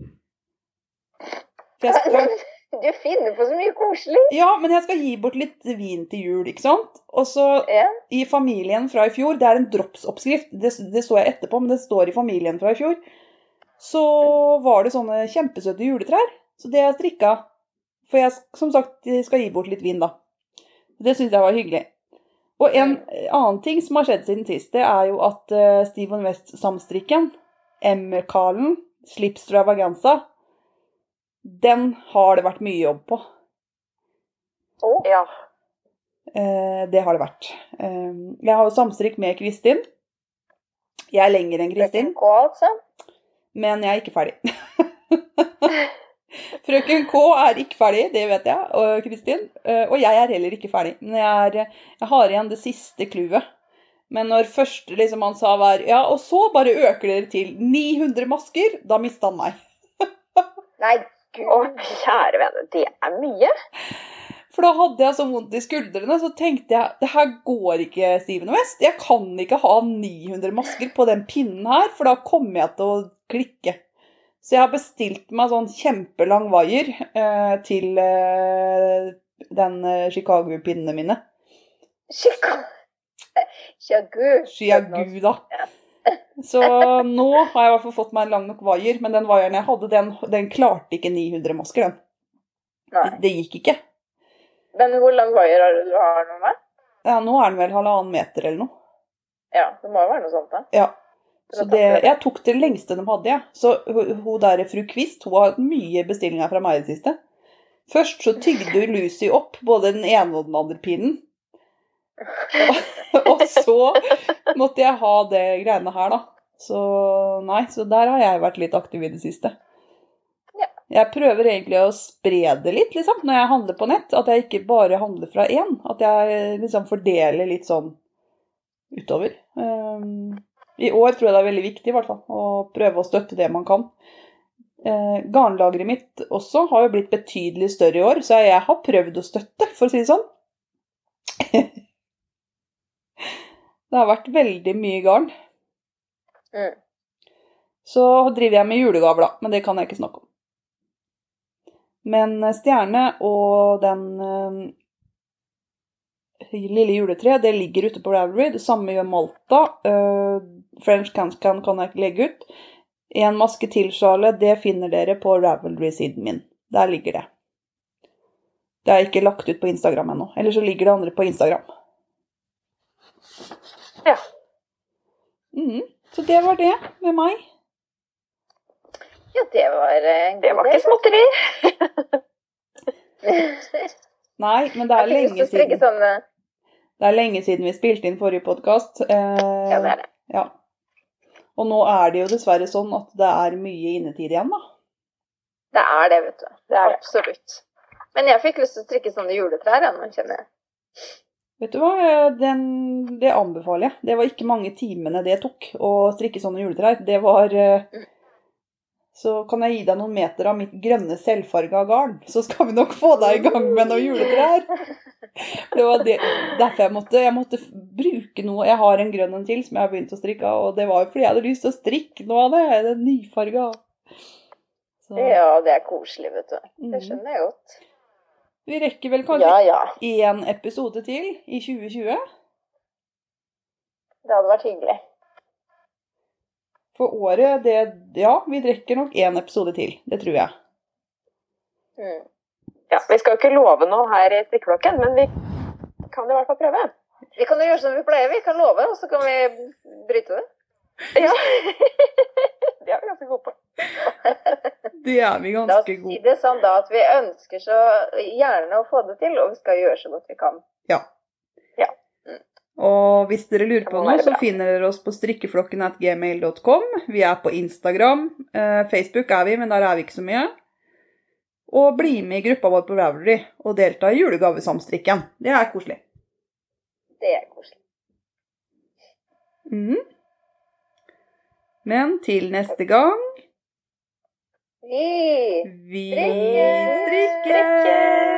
Skal Du finner på så mye koselig. Ja, men jeg skal gi bort litt vin til jul, ikke sant? Og så Ja. i familien fra i fjor, det er en dropsoppskrift, det, det så jeg etterpå, men det står i familien fra i fjor, så var det sånne kjempesøte juletrær. Så det har jeg strikka. For jeg, som sagt, skal gi bort litt vin, da. Det syns jeg var hyggelig. Og en annen ting som har skjedd siden sist, det er jo at uh, Steven West-samstrikken, M-Carlen, Slipstravaganza, den har det vært mye jobb på. Å, ja. Uh, det har det vært. Uh, jeg har jo samstrikk med Kristin Jeg er lenger enn Kristin, altså. men jeg er ikke ferdig. Frøken K er ikke ferdig, det vet jeg, og Kristin. eh, Og jeg er heller ikke ferdig. Men jeg, er, jeg har igjen det siste clouet. Men når første liksom han sa var Ja, og så bare øker dere til 900 masker, da mista han meg. Nei, gud. kjære vene, det er mye. For da hadde jeg så vondt i skuldrene, så tenkte jeg det her går ikke, Steven West. Jeg kan ikke ha 900 masker på den pinnen her, for da kommer jeg til å klikke. Så jeg har bestilt meg sånn kjempelang vaier eh, til eh, den eh, Chicago-pinnene mine. Chicago. Chiagu. Chiagu, da. Så nå har jeg i hvert fall fått meg en lang nok vaier, men den vaieren jeg hadde, den, den klarte ikke 900 masker, den. Det, det gikk ikke. Men hvor lang vaier har du har nå? Ja, nå er den vel halvannen meter eller noe. Ja, det må jo være noe sånt, da. Ja. Så det, jeg tok det lengste de hadde, jeg. Så hun der fru Kvist hun har mye bestillinger fra meg i det siste. Først så tygde hun Lucy opp både den ene og den andre pinnen. Og, og så måtte jeg ha det greiene her, da. Så nei, så der har jeg vært litt aktiv i det siste. Jeg prøver egentlig å spre det litt, liksom, når jeg handler på nett. At jeg ikke bare handler fra én. At jeg liksom fordeler litt sånn utover. Um, I år tror jeg det er veldig viktig i hvert fall, å prøve å støtte det man kan. Eh, garnlageret mitt også har jo blitt betydelig større i år, så jeg har prøvd å støtte, for å si det sånn. det har vært veldig mye garn. Mm. Så driver jeg med julegaver, da, men det kan jeg ikke snakke om. Men eh, stjerne og den eh, lille juletreet, det ligger ute på Ravelry. Det samme gjør Malta. Eh, French Can-Can kan jeg ikke legge ut. En maske til-sjale, det finner dere på Ravelry-siden min. Der ligger det. Det er ikke lagt ut på Instagram ennå. Eller så ligger det andre på Instagram. Ja. Mm, Så det var det med meg. Ja, det var eh, Det var ikke småtteri. Nei, men det er lenge siden. sånne Det er lenge siden vi spilte inn forrige podkast. Ja, det er det. Ja. Og nå er det jo dessverre sånn at det er mye innetid igjen, da. Det er det, vet du. Det er. Absolutt. Men jeg fikk lyst til å strikke sånne juletrær ennå, kjenner jeg. Vet du hva, Den, det anbefaler jeg. Det var ikke mange timene det tok å strikke sånne juletrær. Det var eh, Så kan jeg gi deg noen meter av mitt grønne selvfarga garn, så skal vi nok få deg i gang med noen juletrær. Det var det, derfor jeg måtte, jeg måtte bruke noe Jeg har en grønn en til som jeg har begynt å strikke av, og det var jo fordi jeg hadde lyst til å strikke noe av det. Jeg er nyfarga. Så, Ja, det er koselig, vet du. Det mhm. skjønner jeg godt. Vi rekker vel kanskje Ja, ja. én episode til i 2020. Det hadde vært hyggelig. For året, det Ja, vi drikker nok én episode til. Det tror jeg. Mm. Ja, vi skal jo ikke love noe her i strikkeflokken, men vi kan i hvert fall prøve. Vi kan jo gjøre som vi pleier. Vi kan love, og så kan vi bryte det. Ja. Det er vi ganske gode på. Det er vi La oss ganske si gode det sånn da at vi ønsker så gjerne å få det til, og vi skal gjøre så godt vi kan. Og hvis dere lurer på noe, så finner dere oss på strikkeflokken at gmail.com. Vi er på Instagram. Eh, Facebook er vi, men der er vi ikke så mye. Og bli med i gruppa vår på Ravelry og delta i julegavesamstrikken. Det er koselig. Det er koselig. Mm. Men til neste gang Vi Vi strikker!